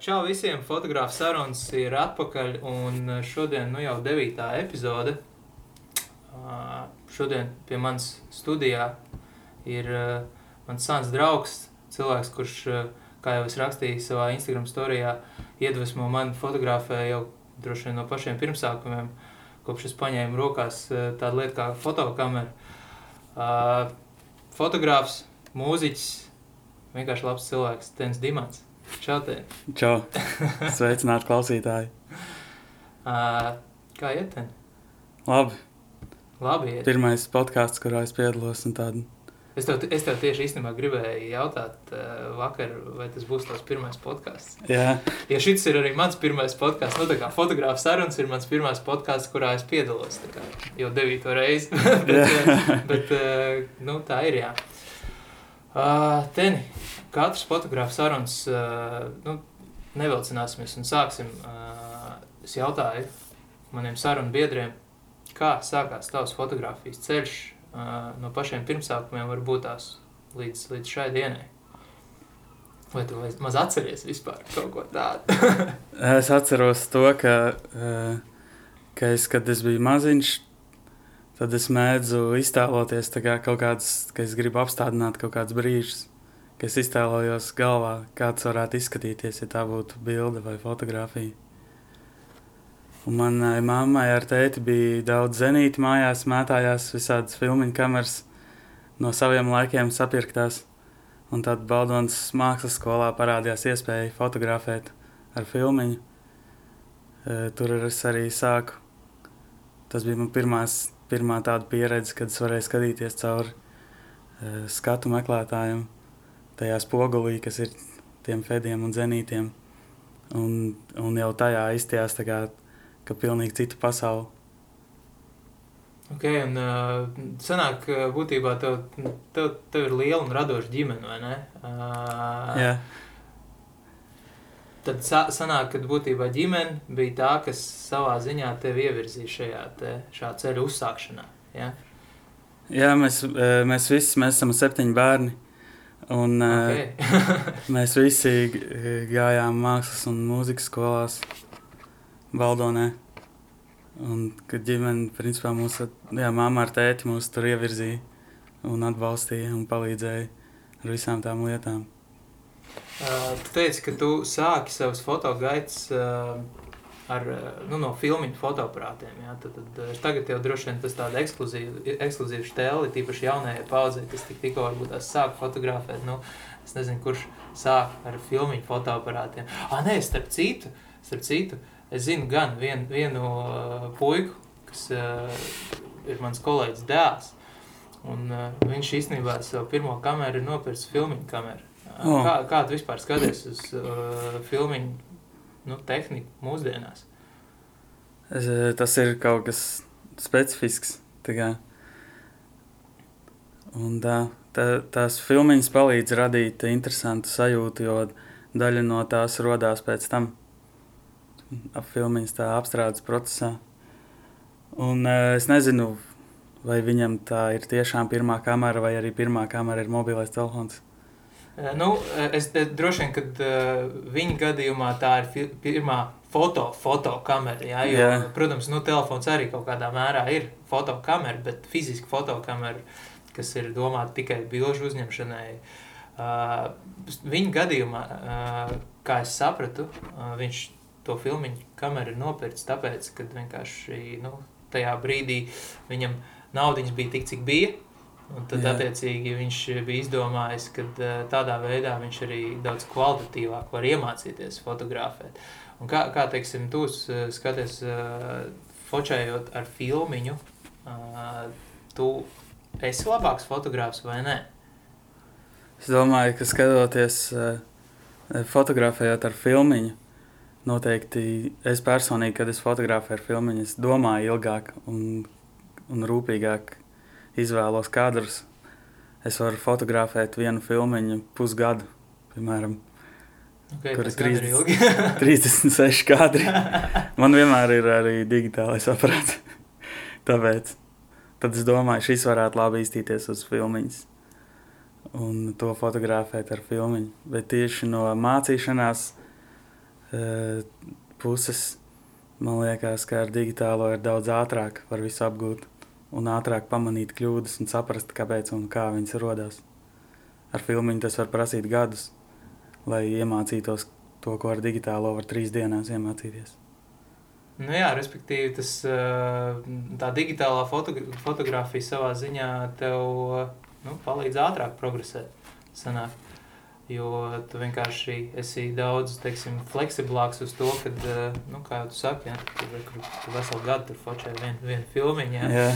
Čau visiem! Fotogrāfs sarunas ir atpakaļ un šodien nu jau devītā epizode. Šodien pie manis studijā ir mans sens draugs, cilvēks, kurš, kā jau es rakstīju savā Instagram storijā, iedvesmo mani fotografē jau droši vien no pašiem pirmsākumiem, kopš es paņēmu rokās tādu lietu kā fotokameru. Uh, Fotogrāfs, mūziķis, vienkārši labs cilvēks, Tens Dimants. Čau, Ten! Čau! Sveicināti klausītāji! Uh, kā iet, Ten? Labi, Labi iet. pirmais podkāsts, kurā es piedalos. un Tāda. Es tev, es tev tieši īstenībā gribēju jautāt uh, vakar, vai tas būs tavs pirmais podkāsts. Jā, Ja šis ir arī mans pirmais podkāsts, nu kā fotogrāfs sarunas ir mans pirmais podkāsts, kurā es piedalos, kā jau devīto reizi, bet, bet uh, nu tā ir, jā. Uh, teni, katrs fotogrāfs sarunas, uh, nu, nevilcināsimies un sāksim. Uh, es jautāju maniem sarunu biedriem, kā sākās tavs fotografijas ceļš uh, no pašiem pirmsākumiem varbūt tās līdz, līdz šai dienai. Vai tu maz atceries vispār kaut ko tādu? es atceros to, ka, eh, ka es, kad es biju maziņš, tad es mēdzu iztēloties kā kaut kādas, ka es gribu apstādināt kaut kādus brīžus. Ka Es iztēlojos galvā, kāds varētu izskatīties, ja tā būtu bilde vai fotografija. Un manai mammai ar tēti bija daudz zenīti mājās, mētājās visādas filmu kameras no saviem laikiem sapirktās. Un tad Baldonas mākslas skolā parādījās iespēja fotografēt ar filmu. Tur es arī sāku. Tas bija mans pirmās, pirmā tāda pieredze, kad es varēju skatīties cauri uh, skatu meklētājiem, tajā spogulī, kas ir tiem fediem un zenītiem. Un, un jau tajā izstījās tā kā, ka pilnīgi cita pasaule. Ok, un uh, sanāk, ka būtībā tev, tev, tev ir liela un radoša ģimene, vai ne? Uh, Jā. Tad sa sanāk, ka būtībā ģimene bija tā, kas savā ziņā tevi ievirzīja šajā te, šā ceļa uzsākšanā. Ja? Jā, mēs, mēs visi mēs esam septiņi bērni. Un, okay. Okay. mēs visi eh, gājām mākslas un mūzikas skolās Baldonē. Un, kad ģimene, principā, mūsu jā, mamma ar tēti mūs tur ievirzīja un atbalstīja un palīdzēja ar visām tām lietām. Uh, tu teici, ka tu sāki savus fotogaitas uh, ar, uh, nu, no filmu fotoaparātiem. Ja? Tad, tad uh, tagad jau droši vien tas tāds ekskluzīvs stēli, tīpaši jaunajai paudzei, kas tik, tikko varbūt tās sāk fotografēt. Nu, es nezinu, kurš sāk ar filmu fotoaparātiem. Ah, nē, starp citu, starp citu es zinu gan vien, vienu uh, puiku, kas uh, ir mans kolēģis dēls. Un, uh, viņš īstenībā savu pirmo kameru ir nopircis filmu kameru. O. Kā, kā tu vispār skaties uz uh, filmu nu, tehniku mūsdienās? Eh, Tas ir kaut kas specifisks. tā. Un tā, tā, tās filmiņas palīdz radīt interesantu sajūtu, jo daļa no tās radās pēc tam ap filmiņas tā apstrādes procesā. Un eh, es nezinu, vai viņam tā ir tiešām pirmā kamera, vai arī pirmā kamera ir mobilais telefons. Nu, es droši vien, ka viņa gadījumā tā ir pirmā foto, fotokamera. Jā, jo, Jā. protams, nu, telefons arī kaut kādā mērā ir fotokamera, bet fiziski fotokamera, kas ir domāta tikai bilžu uzņemšanai. Uh, viņa gadījumā, uh, kā es sapratu, uh, viņš to filmu kameru ir nopircis tāpēc, ka vienkārši nu, tajā brīdī viņam naudiņas bija tik, cik bija. Un tad, Jā. attiecīgi, viņš bija izdomājis, ka tādā veidā viņš arī daudz kvalitatīvāk var iemācīties fotografēt. Un kā, kā teiksim, tu skaties, fotografējot ar filmiņu, tu esi labāks fotogrāfs vai nē? Es domāju, ka skatoties, fotografējot ar filmiņu, noteikti es personīgi, kad es fotografēju ar filmiņu, es domāju ilgāk un, un rūpīgāk izvēlos kadrus. Es varu fotografēt vienu filmiņu pusgadu, piemēram, Okay, Kur ir gan ir 30? ilgi. 36 kadri. Man vienmēr ir arī digitālais aparāts. Tāpēc tad es domāju, šis varētu labi iztīties uz filmiņas. Un to fotografēt ar filmiņu. Bet tieši no mācīšanās uh, puses man liekas, ka ar digitālo ir daudz ātrāk var visu apgūt un ātrāk pamanīt kļūdas un saprast, kāpēc un kā viņas rodas. Ar filmu tas var prasīt gadus, lai iemācītos to, ko ar digitālo var trīs dienās iemācīties. Nu jā, respektīvi, tas, tā digitālā fotogra fotografija savā ziņā tev nu, palīdz ātrāk progresēt. Sanāk. Jo tu vienkārši esi daudz teiksim, fleksiblāks uz to, ka, nu, kā tu saki, ja, tur, tur, tur veselu gadu tur fočē vienu vien filmiņu. Ja.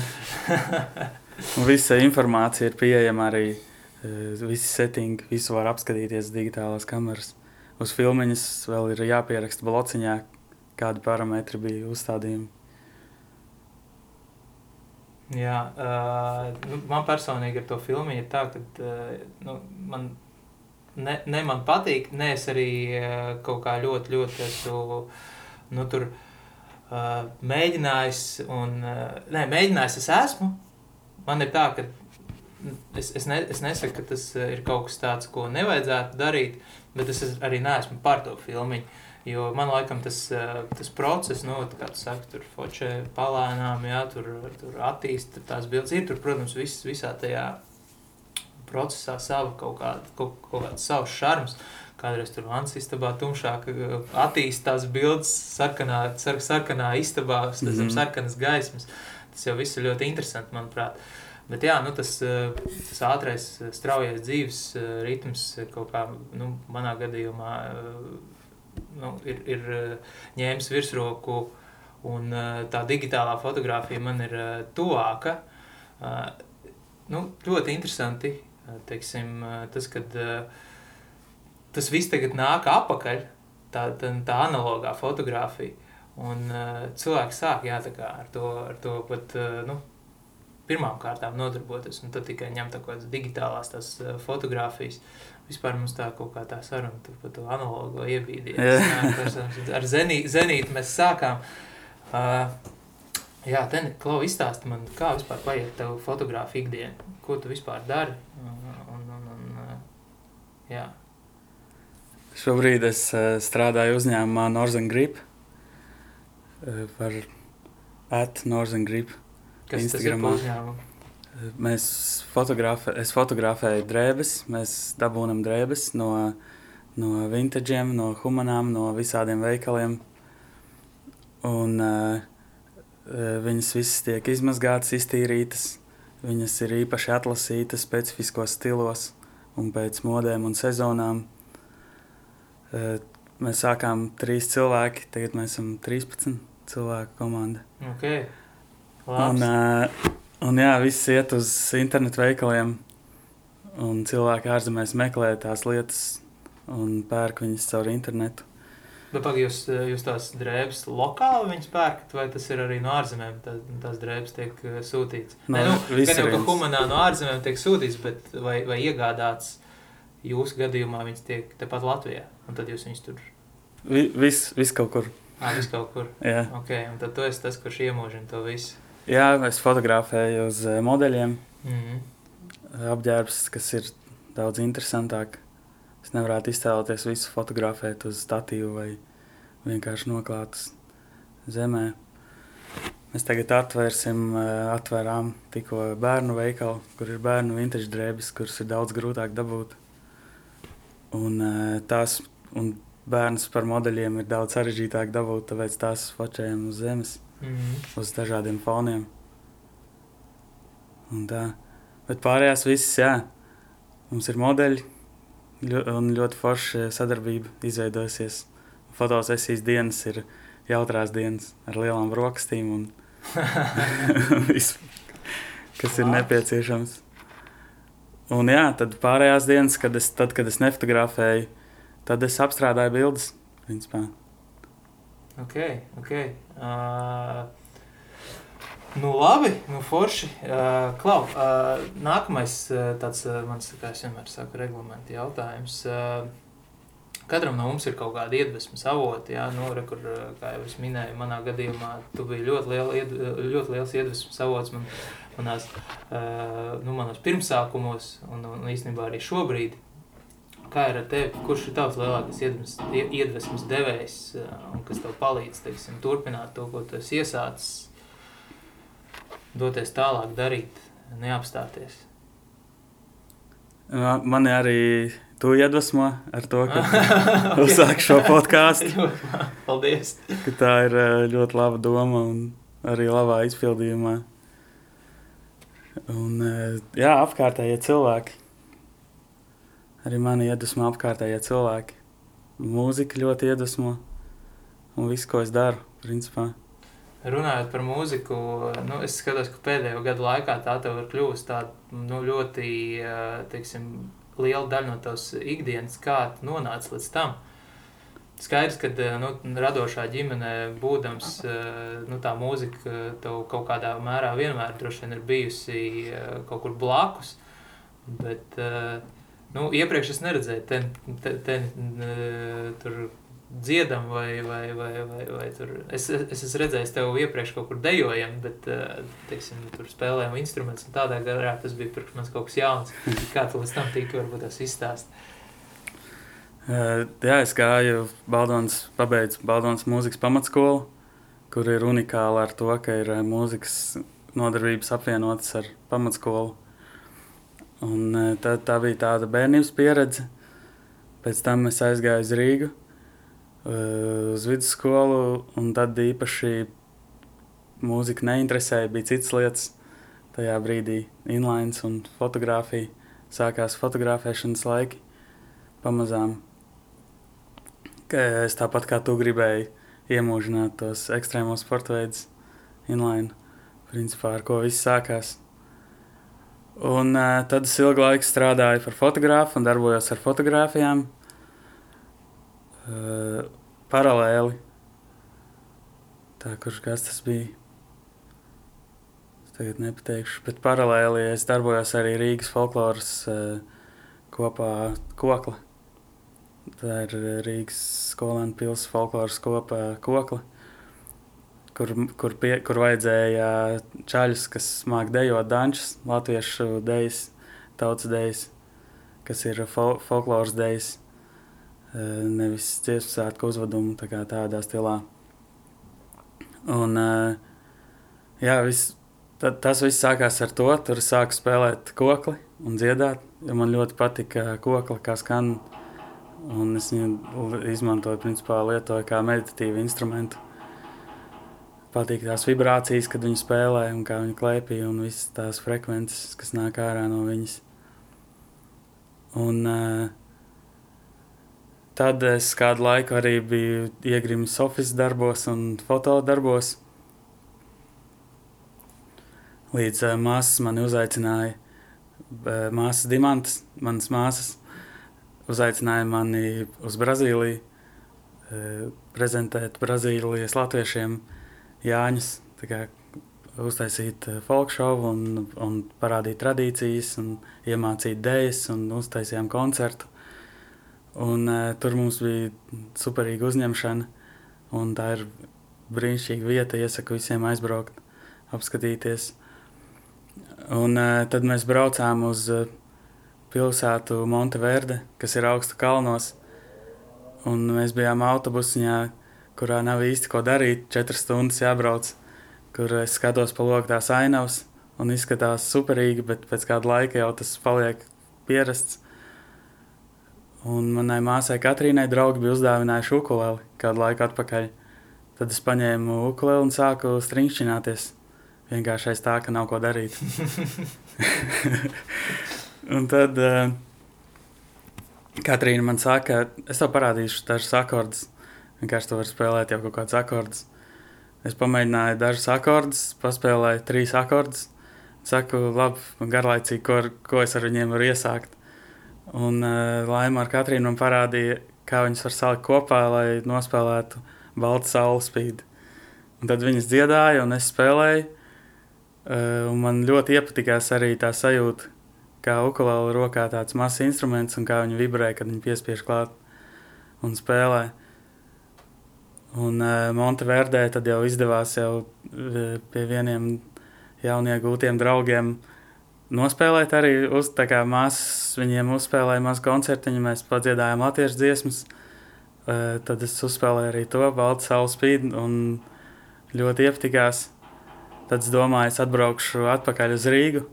Visa informācija ir pieejama arī, visi settingi, visu var apskatīties digitālās kameras. Uz filmiņas vēl ir jāpieraksta blociņā, kādi parametri bija uzstādījumi. Jā, uh, nu, man personīgi ar to filmu ir tā, ka uh, nu, man ne, ne man patīk, ne es arī uh, kaut kā ļoti, ļoti esmu nu, tur uh, mēģinājis, un uh, nē, mēģinājis es esmu. Man ir tā, ka es, es, ne, es nesaku, ka tas ir kaut kas tāds, ko nevajadzētu darīt, bet es arī neesmu par to filmiņu. Jo man laikam tas, eh, tas process, nu, kā tu saki, tur fočē palēnām, jā, tur, tur attīst tās bildes. Ir tur, protams, viss, visā tajā procesā sava kaut kāda, kaut, kaut kāds savs šarms. Kādreiz tur Vans istabā tumšāk eh, attīst tās bildes sarkanā, sar, sarkanā istabā, mm -hmm. sarkanas gaismas. Tas jau viss ir ļoti interesanti, manuprāt. Bet jā, nu, tas, eh, tas ātrais, straujais dzīves ritms kaut kā, nu, manā gadījumā nu, ir, ir eh, ņēmis virsroku, un eh, tā digitālā fotografija man ir eh, tuvāka. Nu, ļoti interesanti, teiksim, tas, kad tas viss tagad nāk apakaļ, tā, tā, tā analogā fotografija. Un cilvēks sāk jā, kā, ar, to, ar to pat nu, pirmām kārtām nodarboties, un tad tikai ņemt tādas digitālās tās, fotogrāfijas. Vispār mums tā kaut kā tā saruna par to analogo iebīdīju. Ar zenī, Zenītu mēs sākām. Uh, jā, ten, Klau, izstāsti man, kā vispār paiet tev fotogrāfi ikdienu? Ko tu vispār dari? Un, un, un, un, jā. Šobrīd es uh, strādāju uzņēmumā Northern Grip uh, par at Northern Grip. Kas Instagramā. tas ir uzņēmumu? Mēs fotografē, es fotografēju drēbes, mēs dabūnam drēbes no, no vintageiem, no humanām, no visādiem veikaliem. Un uh, viņas visas tiek izmazgātas, iztīrītas. Viņas ir īpaši atlasītas specifiskos stilos un pēc modēm un sezonām. Uh, mēs sākām trīs cilvēki, tagad mēs esam 13 cilvēku komanda. Okay. Labs. Un, uh, Un jā, viss iet uz internetu veikaliem, un cilvēki ārzemēs meklē tās lietas un pērk viņas caur internetu. Bet pag, jūs, jūs tās drēbes lokāli viņas pērkat, vai tas ir arī no ārzemēm? Tā, tās drēbes tiek uh, sūtītas. No, Nē, nu, gan jau, ka humanā no ārzemēm tiek sūtītas, bet vai, vai iegādāts jūsu gadījumā viņas tiek tepat Latvijā, un tad jūs viņus tur... Vi, viss, viss kaut kur. Ā, viss kaut kur. Jā. Ok, un tad tu esi tas, kurš iemožina to visu. Jā, es fotografēju uz eh, modeļiem. Mm -hmm. Apģērbs, kas ir daudz interesantāk. Es nevarētu iztēloties visu fotografēt uz statīvu vai vienkārši noklātas zemē. Mēs tagad atvērsim, eh, atvērām tikko bērnu veikalu, kur ir bērnu vintage drēbes, kuras ir daudz grūtāk dabūt. Un eh, tās, un bērns par modeļiem ir daudz sarežģītāk dabūt, tāpēc tās fočējam uz zemes mm -hmm. uz dažādiem foniem. Un tā. Bet pārējās visas, jā, mums ir modeļi un ļoti forša sadarbība izveidojusies. Fotosesijas dienas ir jautrās dienas ar lielām brokastīm un visu, kas ir nepieciešams. Un jā, tad pārējās dienas, kad es, tad, kad es nefotografēju, tad es apstrādāju bildes. Principā. Ok, ok. Uh, nu, labi, nu, forši. Uh, Klau, uh, nākamais uh, tāds uh, mans, kā es vienmēr saku, reglamenta jautājums. Uh, Katram no mums ir kaut kāda iedvesmas avoti, jā, nu, re, kur, kā jau es minēju, manā gadījumā tu biji ļoti, liela, ied, ļoti liels iedvesmas avots man, manās, uh, nu, manos pirmsākumos un, un īstenībā arī šobrīd. kā ir ar tevi? Kurš ir tavs lielākais iedvesmas, iedvesmas devējs un kas tev palīdz teiksim, turpināt to, ko tu esi iesācis, doties tālāk, darīt, neapstāties? Mani arī tu iedvesmo ar to, ka uzsāk šo podkāstu. Paldies! Ka tā ir ļoti laba doma un arī labā izpildījumā. Un, jā, apkārtējie cilvēki Arī mani iedvesmo apkārtējie cilvēki. Mūzika ļoti iedvesmo un viss, ko es daru, principā. Runājot par mūziku, nu, es skatos, ka pēdējo gadu laikā tā tev ir kļuvusi tāda nu, ļoti teiksim, liela daļa no tavas ikdienas, kā tu nonāci līdz tam. Skaidrs, ka nu, radošā ģimenē būdams, nu, tā mūzika tev kaut kādā mērā vienmēr ir bijusi kaut kur blakus. Bet, Nu, iepriekš es neredzēju, ten, ten, ten, tur dziedam, vai, vai, vai, vai, vai tur. Es, es esmu redzējis tevi iepriekš kaut kur dejojam, bet teiksim, tur spēlējam instrumentus. Tādā garā tas bija priekš manis kaut kas jauns. Kā tu līdz tam tika, varbūt tas izstāst? Uh, jā, es gāju Baldonas, pabeidzu Baldonas mūzikas pamatskolu, kur ir unikāla ar to, ka ir mūzikas nodarbības apvienotas ar pamatskolu. Un, tā, tā bija tāda bērnības pieredze. Pēc tam es aizgāju uz Rīgu, uz vidusskolu, un tad īpaši mūzika neinteresēja. Bija citas lietas, tajā brīdī inlines un fotografija. Sākās fotografēšanas laiki pamazām. Es tāpat kā tu gribēji iemūžināt tos ekstrēmos sporta veidus, inline, principā ar ko viss sākās. Un uh, tad es ilgu laiku strādāju par fotografu un darbojos ar fotografijām. Uh, paralēli. Tā, kurš gads tas bija? Es tagad nepateikšu, bet paralēli es darbojos arī Rīgas folkloras uh, kopā kokla. Tā ir Rīgas skolēnu pils folkloras kopā kokla kur, kur, pie, kur vajadzēja čaļus, kas māk dejot dančus, latviešu dejas, tautas dejas, kas ir fol folkloras dejas, nevis dziesmu svētku uzvedumu tā tādā stilā. Un, jā, vis, tad, tas viss sākās ar to, tur sāku spēlēt kokli un dziedāt, jo man ļoti patika kokli, kā skan, un es viņu izmantoju, principā lietoju kā meditatīvu instrumentu patīk tās vibrācijas, kad viņi spēlē un kā viņi klēpī un visas tās frekvences, kas nāk ārā no viņas. Un uh, tad es kādu laiku arī biju iegrimis Sofijas darbos un fotodarbos. Līdz uh, māsas mani uzaicināja, uh, māsas Dimantas, manas māsas, uzaicināja mani uz Brazīliju, uh, prezentēt Brazīlijas latviešiem uh, Jāņus, kā, uztaisīt eh, folk šovu un, un parādīt tradīcijas, un iemācīt dēļas, un uztaisījām koncertu. Un, uh, tur mums bija superīga uzņemšana, tā ir brīnišķīga vieta. Iesaku visiem aizbraukt, apskatīties. Un, uh, tad mēs braucām uz uh, pilsētu Monteverde, kas ir augstu kalnos. Un mēs bijām autobusiņā, kurā nav īsti ko darīt. Četras stundas jābrauc, kur es skatos pa loku tās ainavas un izskatās superīgi, bet pēc kāda laika jau tas paliek pierasts. Un manai māsai Katrīnai draugi bija uzdāvinājuši ukuleli kādu laiku atpakaļ. Tad es paņēmu ukuleli un sāku stringšķināties. Vienkārši aiz tā, ka nav ko darīt. un tad uh, Katrīna man saka, es tev parādīšu dažus akordus. Vienkārši tu vari spēlēt jau kaut kādus akordus. Es pamēģināju dažus akordus, paspēlēju trīs akordus. Saku, labi, garlaicīgi, ko, ko es ar viņiem varu iesākt. Un uh, Laima ar Katrīnu man parādīja, kā viņas var salikt kopā, lai nospēlētu baltu saules spīdi. Un tad viņas dziedāja, un es spēlēju. Uh, un man ļoti iepatikās arī tā sajūta, kā ukulēla rokā tāds mazs instruments un kā viņi vibrē, kad viņi piespiež klāt un spēlē. Un uh, Monteverdē tad jau izdevās jau uh, pie vieniem jauniegūtiem draugiem nospēlēt arī uz tā kā māsas, viņiem uzspēlēja mazu koncertiņu, mēs padziedājām latviešu dziesmas. Uh, tad es uzspēlēju arī to Baltu saules spīd un ļoti iepatikās. Tad es domāju, es atbraukšu atpakaļ uz Rīgu.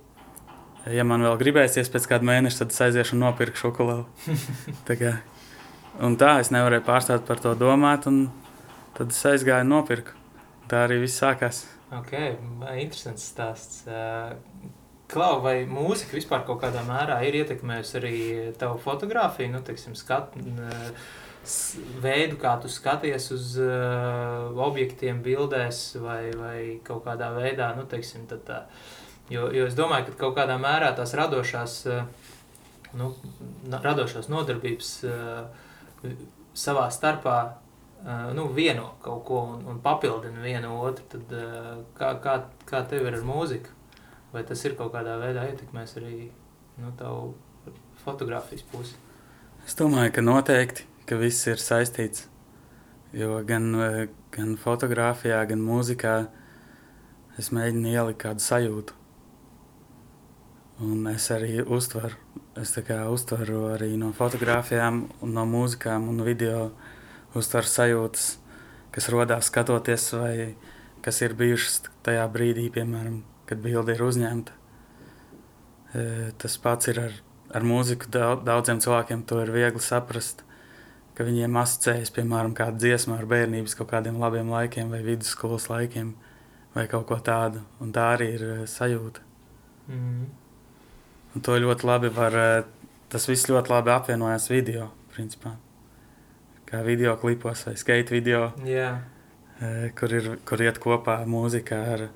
Ja man vēl gribēsies pēc kāda mēneša, tad es aiziešu un nopirkšu ukuleli. tā kā, un tā es nevarēju pārstāt par to domāt, un tad es aizgāju un nopirku. Tā arī viss sākās. Ok, interesants stāsts. Klau, vai mūzika vispār kaut kādā mērā ir ietekmējusi arī tavu fotografiju, nu, teiksim, skat, veidu, kā tu skaties uz uh, objektiem, bildēs vai, vai kaut kādā veidā, nu, teiksim, tad tā. Jo, jo es domāju, ka kaut kādā mērā tās radošās, uh, nu, radošās nodarbības uh, savā starpā uh, nu, vieno kaut ko un, un papildina vienu otru, tad uh, kā, kā, kā tev ir ar mūziku? Vai tas ir kaut kādā veidā ietekmēs arī nu, tavu fotografijas pusi? Es domāju, ka noteikti, ka viss ir saistīts. Jo gan, gan fotografijā, gan mūzikā es mēģinu ielikt kādu sajūtu. Un es arī uztveru, es uztveru arī no fotografijām, no mūzikām un video uztveru sajūtas, kas radās skatoties, vai kas ir bijušas tajā brīdī, piemēram, kad bilde ir uzņemta. E, tas pats ir ar, ar mūziku. Daudziem cilvēkiem to ir viegli saprast, ka viņiem asociējas, piemēram, kāda dziesma ar bērnības kaut kādiem labiem laikiem vai vidusskolas laikiem vai kaut ko tādu. Un tā arī ir e, sajūta. Mm. Un to ļoti labi var, e, tas viss ļoti labi apvienojas video, principā. Kā video klipos vai skate video, yeah. kur, ir, kur iet kopā mūzika ar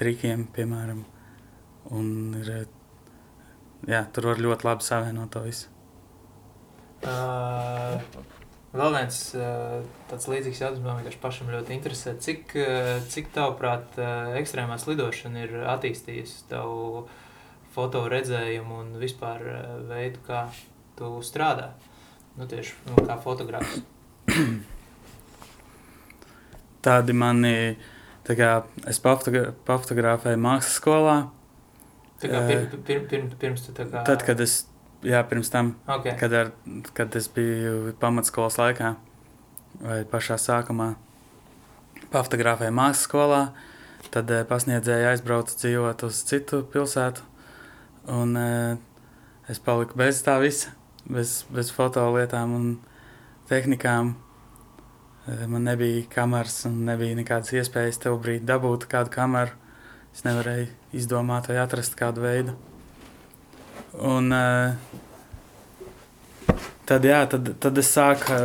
trikiem, piemēram. Un ir, jā, tur var ļoti labi savienot to visu. Uh, vēl viens uh, tāds līdzīgs jautājums man vienkārši pašam ļoti interesē. Cik, uh, cik tavuprāt, uh, ekstrēmā slidošana ir attīstījusi tavu foto redzējumu un vispār uh, veidu, kā tu strādā? Nu, tieši nu, kā fotogrāfs. Tādi mani uh, kā, es pafotografēju mākslas skolā. Tā pir, pir, pir, pirms tu tā kā... Tad, kad es, jā, pirms tam, okay. kad, ar, kad es biju pamatskolas laikā vai pašā sākumā pafotografēju mākslas skolā, tad eh, pasniedzēja aizbraucu dzīvot uz citu pilsētu, un eh, es paliku bez tā visa, bez, bez fotolietām un tehnikām, Eh, man nebija kameras un nebija nekādas iespējas tev brīdi dabūt kādu kameru. Es nevarēju izdomāt vai atrast kādu veidu. Un uh, tad, jā, tad, tad es sāku,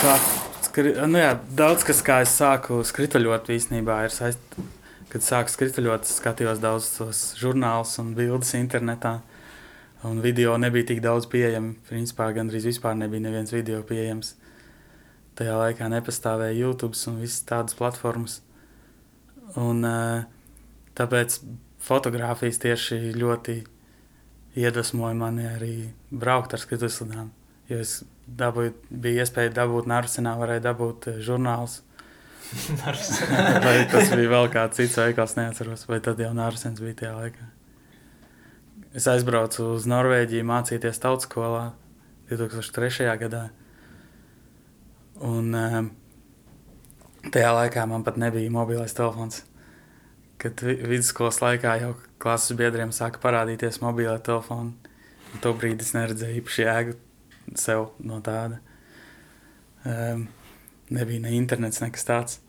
sāku skri, nu jā, daudz kas, kā es sāku skrituļot, īstenībā ir saistīts. Kad sāku skrituļot, skatījos daudz tos žurnālus un bildes internetā. Un video nebija tik daudz pieejami. Principā gandrīz vispār nebija neviens video pieejams tajā laikā nepastāvēja YouTube un visas tādas platformas. Un, eh, tāpēc fotografijas tieši ļoti iedvesmoja mani arī braukt ar skrituļslidām. Jo es dabūju, bija iespēja dabūt Narsenā, varēja dabūt eh, žurnālus. vai tas bija vēl kāds cits veikals, neatceros, vai tad jau Nārsens bija tajā laikā. Es aizbraucu uz Norvēģiju mācīties tautskolā 2003. gadā. Un uh, tajā laikā man pat nebija mobilais telefons. Kad vidusskolas laikā jau klases biedriem sāka parādīties mobilā telefona, to brīdi es neredzēju īpaši jēgu sev no tāda. Um, nebija ne internets, nekas tāds.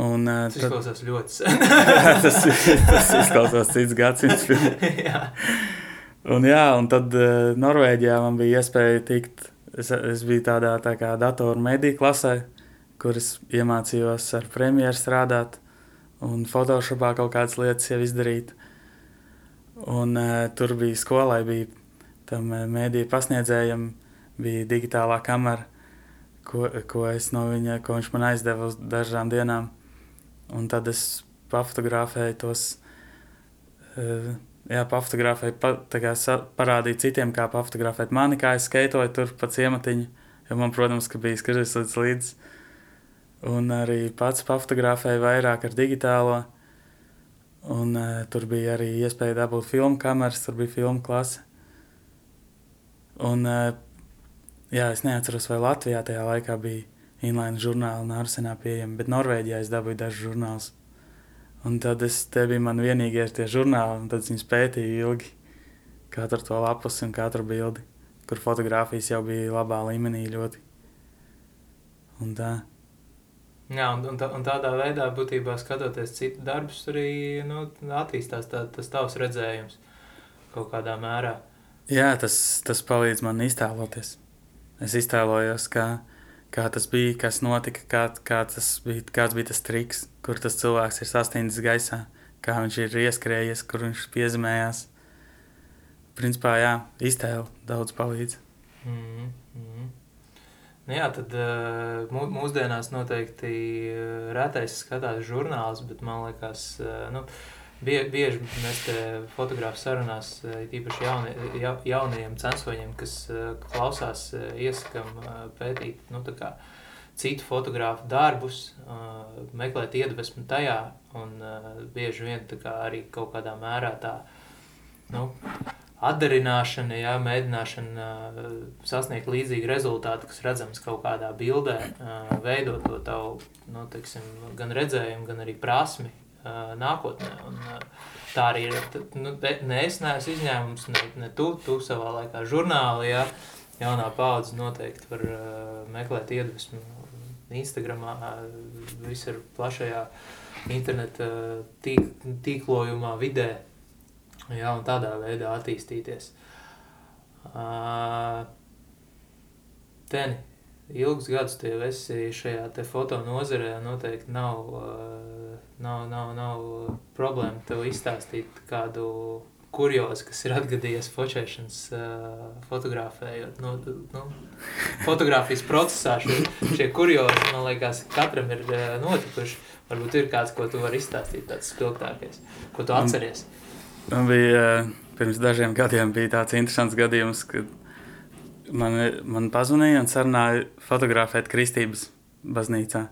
Un, uh, tas tad, izklausās ļoti sen. tas, tas izklausās cits gadsimts. jā. Un, jā, un tad uh, Norvēģijā man bija iespēja tikt es, es biju tādā tā kā datoru mediju klasē, kuras iemācījos ar premjeru strādāt un Photoshopā kaut kādas lietas jau izdarīt. Un uh, tur bija skolai, bija tam uh, mediju pasniedzējam, bija digitālā kamera, ko, ko, no viņa, ko viņš man aizdeva uz dažām dienām. Un tad es pafotografēju tos uh, jā, pafotografēju, pa, kā, parādīju citiem, kā pafotografēt mani, kā es skaitoju tur pa ciematiņu. Jo man, protams, ka bija skritis līdz līdzi. Un arī pats pafotografēju vairāk ar digitālo. Un uh, tur bija arī iespēja dabūt filmu kameras, tur bija filmu klase. Un, uh, jā, es neatceros, vai Latvijā tajā laikā bija inline žurnāli un arsenā pieejami, bet Norvēģijā es dabūju dažus žurnālus. Un tad es, te bija man vienīgie tie žurnāli, un tad viņus pētīju ilgi. Katru to lapusi un katru bildi, kur fotografijas jau bija labā līmenī ļoti. Un tā. Jā, un, un, tā, un tādā veidā, būtībā skatoties citu darbus, arī nu, attīstās tā, tas tavs redzējums kaut kādā mērā. Jā, tas, tas palīdz man iztēloties. Es iztēlojos, kā, kā tas bija, kas notika, kā, kā tas bija, kāds bija tas triks, kur tas cilvēks ir sasniedzis gaisā, kā viņš ir ieskrējies, kur viņš piezemējās. Principā, jā, iztēle daudz palīdz. Mm -hmm. Nu jā, tad uh, mūsdienās noteikti uh, retais skatās žurnāls, bet man liekas, uh, nu, bie, bieži mēs te fotogrāfu sarunās, īpaši jaunie, ja, jaunajiem censoņiem, kas klausās, iesakam pētīt, nu, tā kā citu fotografu darbus, meklēt iedvesmu tajā, un bieži vien tā kā arī kaut kādā mērā tā, nu, atdarināšana, jā, mēģināšana uh, sasniegt līdzīgu rezultātu, kas redzams kaut kādā bildē, uh, veidot to tavu, nu, teiksim, gan redzējumu, gan arī prasmi uh, nākotnē. Un, tā arī ir, nu, ne es neesmu izņēmums, ne, ne tu, tu savā laikā žurnāli, jā, jaunā paudze noteikti var meklēt iedvesmu Instagramā, visur plašajā interneta tīk, tīklojumā, vidē, Jā, un tādā veidā attīstīties. Uh, teni, ilgus gadus tie esi šajā te foto nozarē, noteikti nav, uh, nav, nav, nav problēma tev izstāstīt kādu kuriozu, kas ir atgadījies fotografēšanas, uh, fotografējot. Nu, nu, fotografijas procesā šie, šie kuriozi, man liekas, katram ir uh, notikuši. Varbūt ir kāds, ko tu vari izstāstīt, tāds spilgtākais, ko tu atceries. Mm. Man bija eh, pirms dažiem gadiem bija tāds interesants gadījums, kad man, man pazvanīja un sarunāja fotografēt Kristības baznīcā.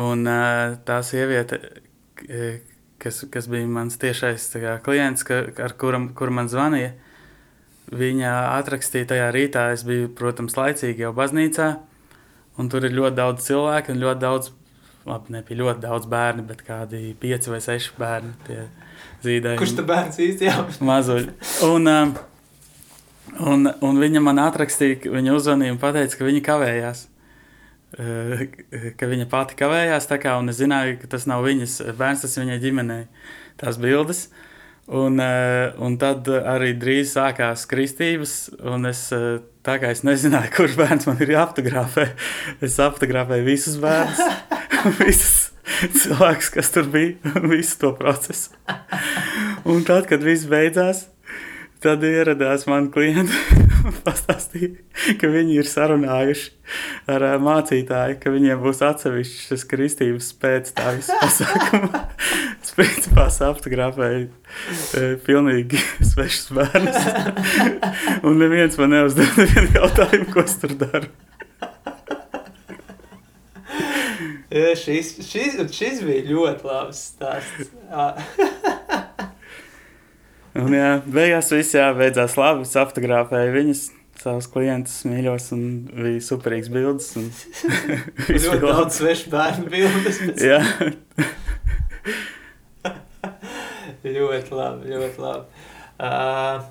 Un eh, tā sieviete, kas, kas bija mans tiešais kā, klients, ka, ar kuram kur man zvanīja, viņa atrakstīja tajā rītā, es biju, protams, laicīgi jau baznīcā, un tur ir ļoti daudz cilvēku un ļoti daudz, labi, nebija ļoti daudz bērni, bet kādi pieci vai seši bērni. Kurš tu bērns jau? Mazuļi. Un, um, un, un viņa man atrakstīja, viņa uzvanīja un pateica, ka viņa kavējās. Ka viņa pati kavējās, tā kā, un es zināju, ka tas nav viņas bērns, tas viņai ģimenei tās bildes. Un, un tad arī drīz sākās kristības, un es, tā kā es nezināju, kurš bērns man ir jāfotografē, es apfotografēju visus bērnus, visas cilvēks, kas tur bija visu to procesu. Un tad, kad viss beidzās, tad ieradās man klienti un pastāstīja, ka viņi ir sarunājuši ar mācītāju, ka viņiem būs atsevišķas kristības pēc tā visa pasākuma. Es principā apfotografēju e, pilnīgi svešus bērnus. un neviens man neuzdeva nevienu jautājumu, ko es tur daru. Šis, šis, šis bija ļoti labs stāsts. Un, jā, beigās viss jā, beidzās labi. Es apfotografēju viņas, savus klientus mīļos, un bija superīgs bildes. Un... ļoti daudz svešu bērnu bildes. jā. ļoti labi, ļoti labi. Uh,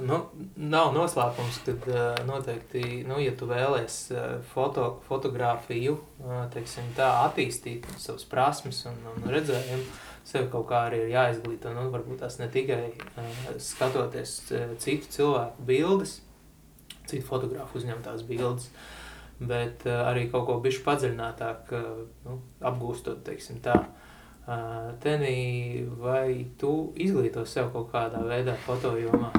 Nu, nav noslēpums, ka uh, noteikti, nu, ja tu vēlēsies uh, foto, fotografiju uh, teiksim, tā, attīstīt savas prasmes un, un redzējumu, sev kaut kā arī ir jāizglīto. Nu, varbūt tas ne tikai uh, skatoties uh, citu cilvēku bildes, citu fotografu uzņemtās bildes, bet uh, arī kaut ko bišķi padziļinātāk uh, nu, apgūstot, teiksim tā. Uh, tenī, vai tu izglīto sev kaut kādā veidā fotojomā?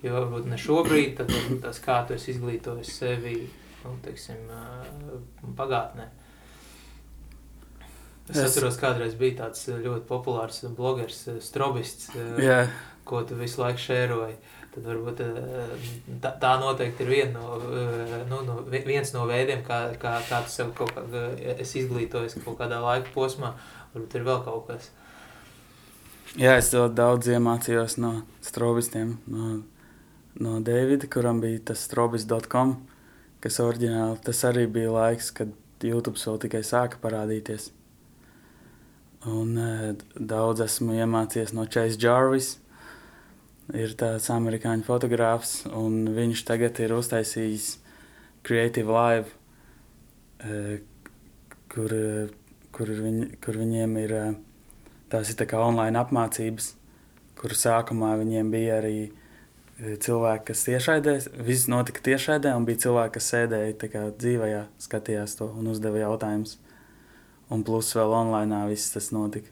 Jo varbūt ne šobrīd, tad varbūt tas kā tu esi izglītojis sevi, nu, teiksim, pagātnē. Es, es atceros, kādreiz bija tāds ļoti populārs blogeris, strobists, yeah. ko tu visu laiku šēroji. Tad varbūt tā, tā noteikti ir viena no, nu, no, viens no veidiem, kā, kā, kā tu sev kaut kā esi izglītojis kaut kādā laika posmā. Varbūt ir vēl kaut kas. Jā, es ļoti daudz iemācījos no strobistiem. No, no Davida, kuram bija tas strobis.com, kas oriģināli tas arī bija laiks, kad YouTube vēl tikai sāka parādīties. Un e, daudz esmu iemācījies no Chase Jarvis. Ir tāds amerikāņu fotogrāfs, un viņš tagad ir uztaisījis Creative Live, e, kur, kur, viņi, kur viņiem ir e, tās ir tā kā online apmācības, kur sākumā viņiem bija arī cilvēki, kas tiešraidē, viss notika tiešraidē, un bija cilvēki, kas sēdēja dzīvajā, skatījās to un uzdeva jautājumus un plus vēl online viss tas notika.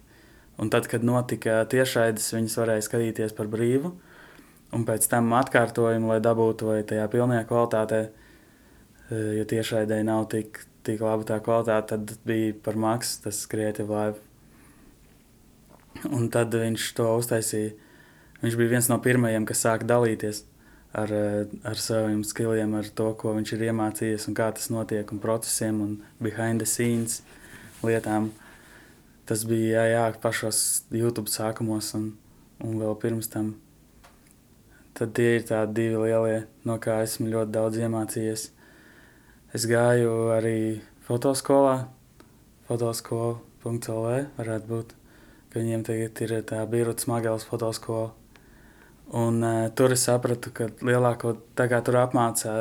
Un tad, kad notika tiešraides, viņas varēja skatīties par brīvu, un pēc tam atkārtojumu, lai dabūtu vai tajā pilnajā kvalitātē, e, jo tiešraidē nav tik, tik laba tā kvalitāte, tad bija par maksu tas Creative Live. Un tad viņš to uztaisīja. Viņš bija viens no pirmajiem, kas sāka dalīties ar, e, ar saviem skilliem, ar to, ko viņš ir iemācījies un kā tas notiek, un procesiem un behind the scenes. Uh, lietām. Tas bija jā, jā, pašos YouTube sākumos un, un vēl pirms tam. Tad tie ir tādi divi lielie, no kā esmu ļoti daudz iemācījies. Es gāju arī fotoskolā, fotoskola.lv varētu būt, ka viņiem tagad ir tā Birutes Magēlas fotoskola. Un uh, tur es sapratu, ka lielāko, tā kā tur apmācā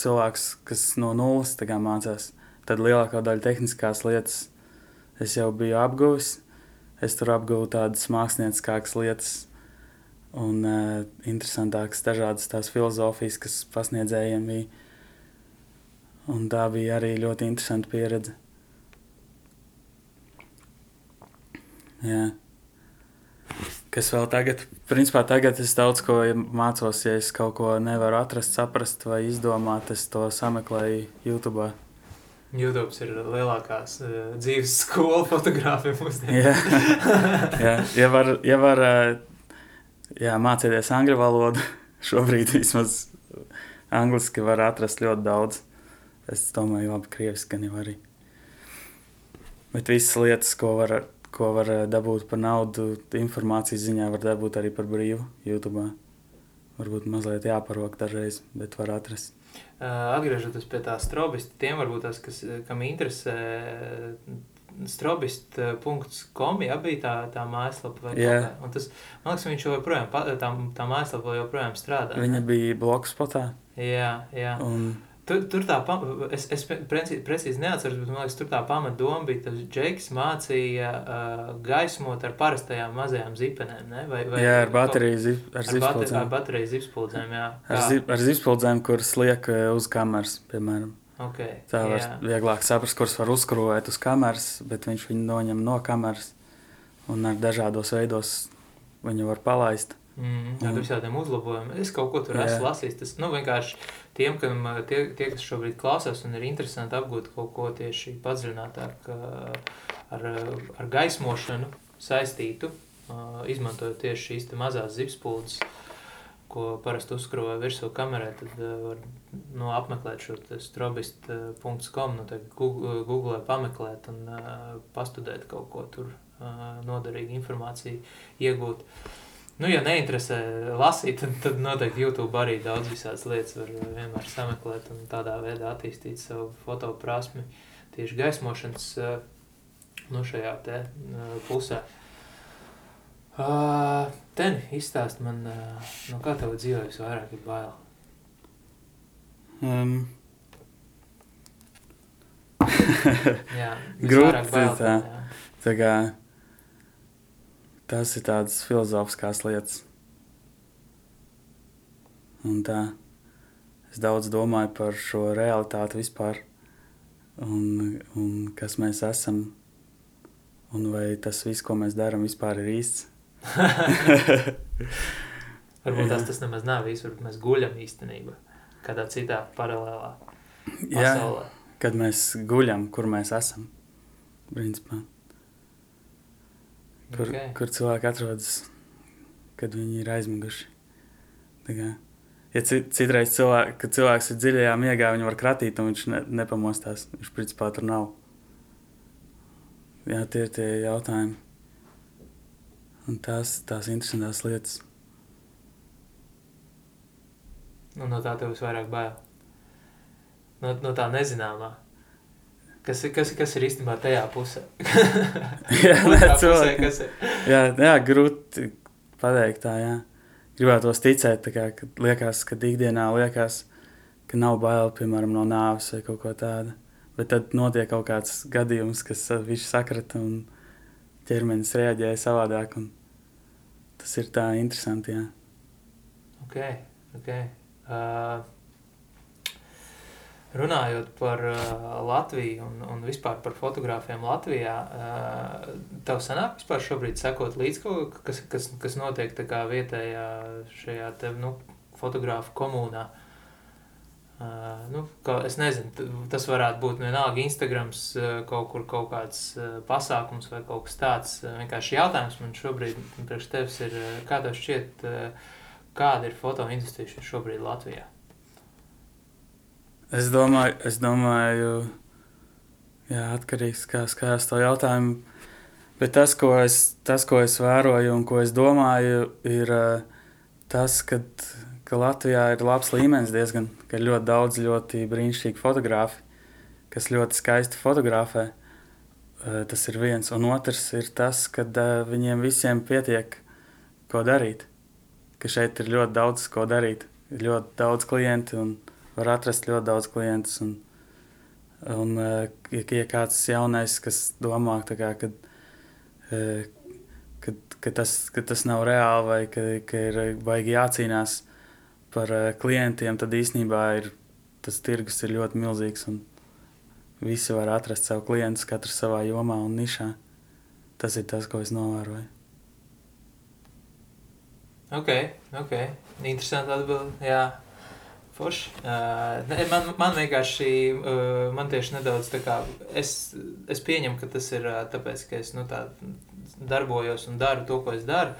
cilvēks, kas no nulles mācās, tad lielākā daļa tehniskās lietas es jau biju apguvis. Es tur apguvu tādas mākslinieckākas lietas un uh, interesantākas dažādas tās filozofijas, kas pasniedzējiem bija. Un tā bija arī ļoti interesanta pieredze. Jā. Kas vēl tagad, principā tagad es daudz ko mācos, ja es kaut ko nevaru atrast, saprast vai izdomāt, es to sameklēju YouTube. YouTube ir lielākās uh, dzīves skola fotografiem mūsdienās. jā. Ja var, ja var uh, jā, mācīties angļu valodu, šobrīd vismaz angliski var atrast ļoti daudz. Es domāju, labi, krieviski gan jau arī. Bet visas lietas, ko var, ko var eh, dabūt par naudu, informācijas ziņā var dabūt arī par brīvu YouTube. Varbūt mazliet jāparok dažreiz, bet var atrast. Atgriežoties pie tā strobista, tiem varbūt tas, kas, kam interesē strobist.com, jā, bija tā, tā mājaslapa. Vai yeah. Un tas, man liekas, viņš joprojām, tā, tā mājaslapa joprojām strādā. Viņa ne? bija blogspotā. Jā, jā. Un... Tur, tur tā, es, es precīzi, precīzi neatceros, bet man liekas, tur tā pamatdoma bija, tas Džeks mācīja uh, gaismot ar parastajām mazajām zipenēm, ne? Vai, vai jā, ar bateriju zipspuldzēm. Ar bateriju zipspuldzēm, jā. Kā? Ar, zip, ar zipspuldzēm, kuras liek uz kameras, piemēram. Okay, tā var jā. vieglāk saprast, kurus var uzkrūvēt uz kameras, bet viņš viņu noņem no kameras un ar dažādos veidos viņu var palaist. Mm, ar visādiem uzlabojumiem. Es kaut ko tur jā. esmu lasījis. Tas nu, vienkārši tiem, kam, tie, tie, kas šobrīd klausās un ir interesanti apgūt kaut ko tieši padziļinātāk ar, ar gaismošanu saistītu, izmantojot tieši šīs mazās zipspuldzes, ko parasti uzkrāja virsū kamerā, tad var nu, apmeklēt šo strobist.com, nu, Google pameklēt un pastudēt kaut ko tur noderīgu informāciju iegūt. Uh, Nu, ja neinteresē lasīt, tad, tad noteikti YouTube arī daudz visādas lietas var vienmēr sameklēt un tādā veidā attīstīt savu fotoprasmi tieši gaismošanas nu, šajā te pusē. Uh, ten izstāst man, no kā tev dzīvē visvairāk ir bail? Um. jā, grūti bail, tā, tā kā Tas ir tādas filozofiskās lietas. Un tā, es daudz domāju par šo realitāti vispār, un, un kas mēs esam, un vai tas viss, ko mēs darām, vispār ir īsts. varbūt tas, tas nemaz nav īsts, varbūt mēs guļam īstenībā kādā citā paralēlā pasaulē. Jā, kad mēs guļam, kur mēs esam, principā. Kur, okay. kur cilvēki atrodas, kad viņi ir aizmiguši. Kā, ja citreiz cilvēk, kad cilvēks ir dziļajā miegā, viņu var kratīt, un viņš ne, nepamostās. Viņš principā tur nav. Jā, tie ir tie jautājumi. un tās, tās interesantās lietas. Nu, no tā tev visvairāk bail. No, no tā nezināmā. Kas, kas, kas ir īstenībā tajā pusē? jā, Otrā pusē, kas ir? jā, jā, grūti pateikt tā, jā. Gribētos ticēt, tā kā, kad liekas, ka ikdienā liekas, ka nav bail, piemēram, no nāves vai kaut ko tādu. Bet tad notiek kaut kāds gadījums, kas viņš sakrata un ķermenis reaģēja savādāk. Un tas ir tā interesanti, jā. Ok, ok. Uh, runājot par uh, Latviju un, un vispār par fotografiem Latvijā, uh, tev sanāk vispār šobrīd sekot līdz kaut ka- kas, kas, kas notiek tā kā vietējā šajā te, nu, fotografu komunā. Uh, nu, ka, es nezinu, tas varētu būt vienalga Instagrams, kaut kur kaut kāds pasākums vai kaut kas tāds. Vienkārši jautājums man šobrīd priekš tevis ir, kā tev šķiet, kāda ir fotoindustrija šobrīd Latvijā? Es domāju, es domāju, jā, atkarīgs no kā skatās to jautājumu. Bet tas ko, es, tas, ko es vēroju un ko es domāju, ir eh, tas, ka, ka Latvijā ir labs līmenis diezgan, ka ir ļoti daudz ļoti brīnišķīgi fotografi, kas ļoti skaisti fotografē. Eh, Tas ir viens. Un otrs ir tas, ka viņiem visiem pietiek, ko darīt. Ka šeit ir ļoti daudz ko darīt. Ir ļoti daudz klientu un var atrast ļoti daudz klientus. Un, un eh, ja, ja kāds jaunais, kas domā, kā, kad, eh, kad, ka, tas, ka tas nav reāli vai ka, ka ir baigi jācīnās par eh, klientiem, tad īstenībā ir, tas tirgus ir ļoti milzīgs. Un visi var atrast savu klientu, katrs savā jomā un nišā. Tas ir tas, ko es novēroju. Ok, ok. Interesanti atbildi. Forši. Uh, ne, man, man vienkārši, uh, man tieši nedaudz tā kā, es, es pieņemu, ka tas ir uh, tāpēc, ka es, nu tā, darbojos un daru to, ko es daru.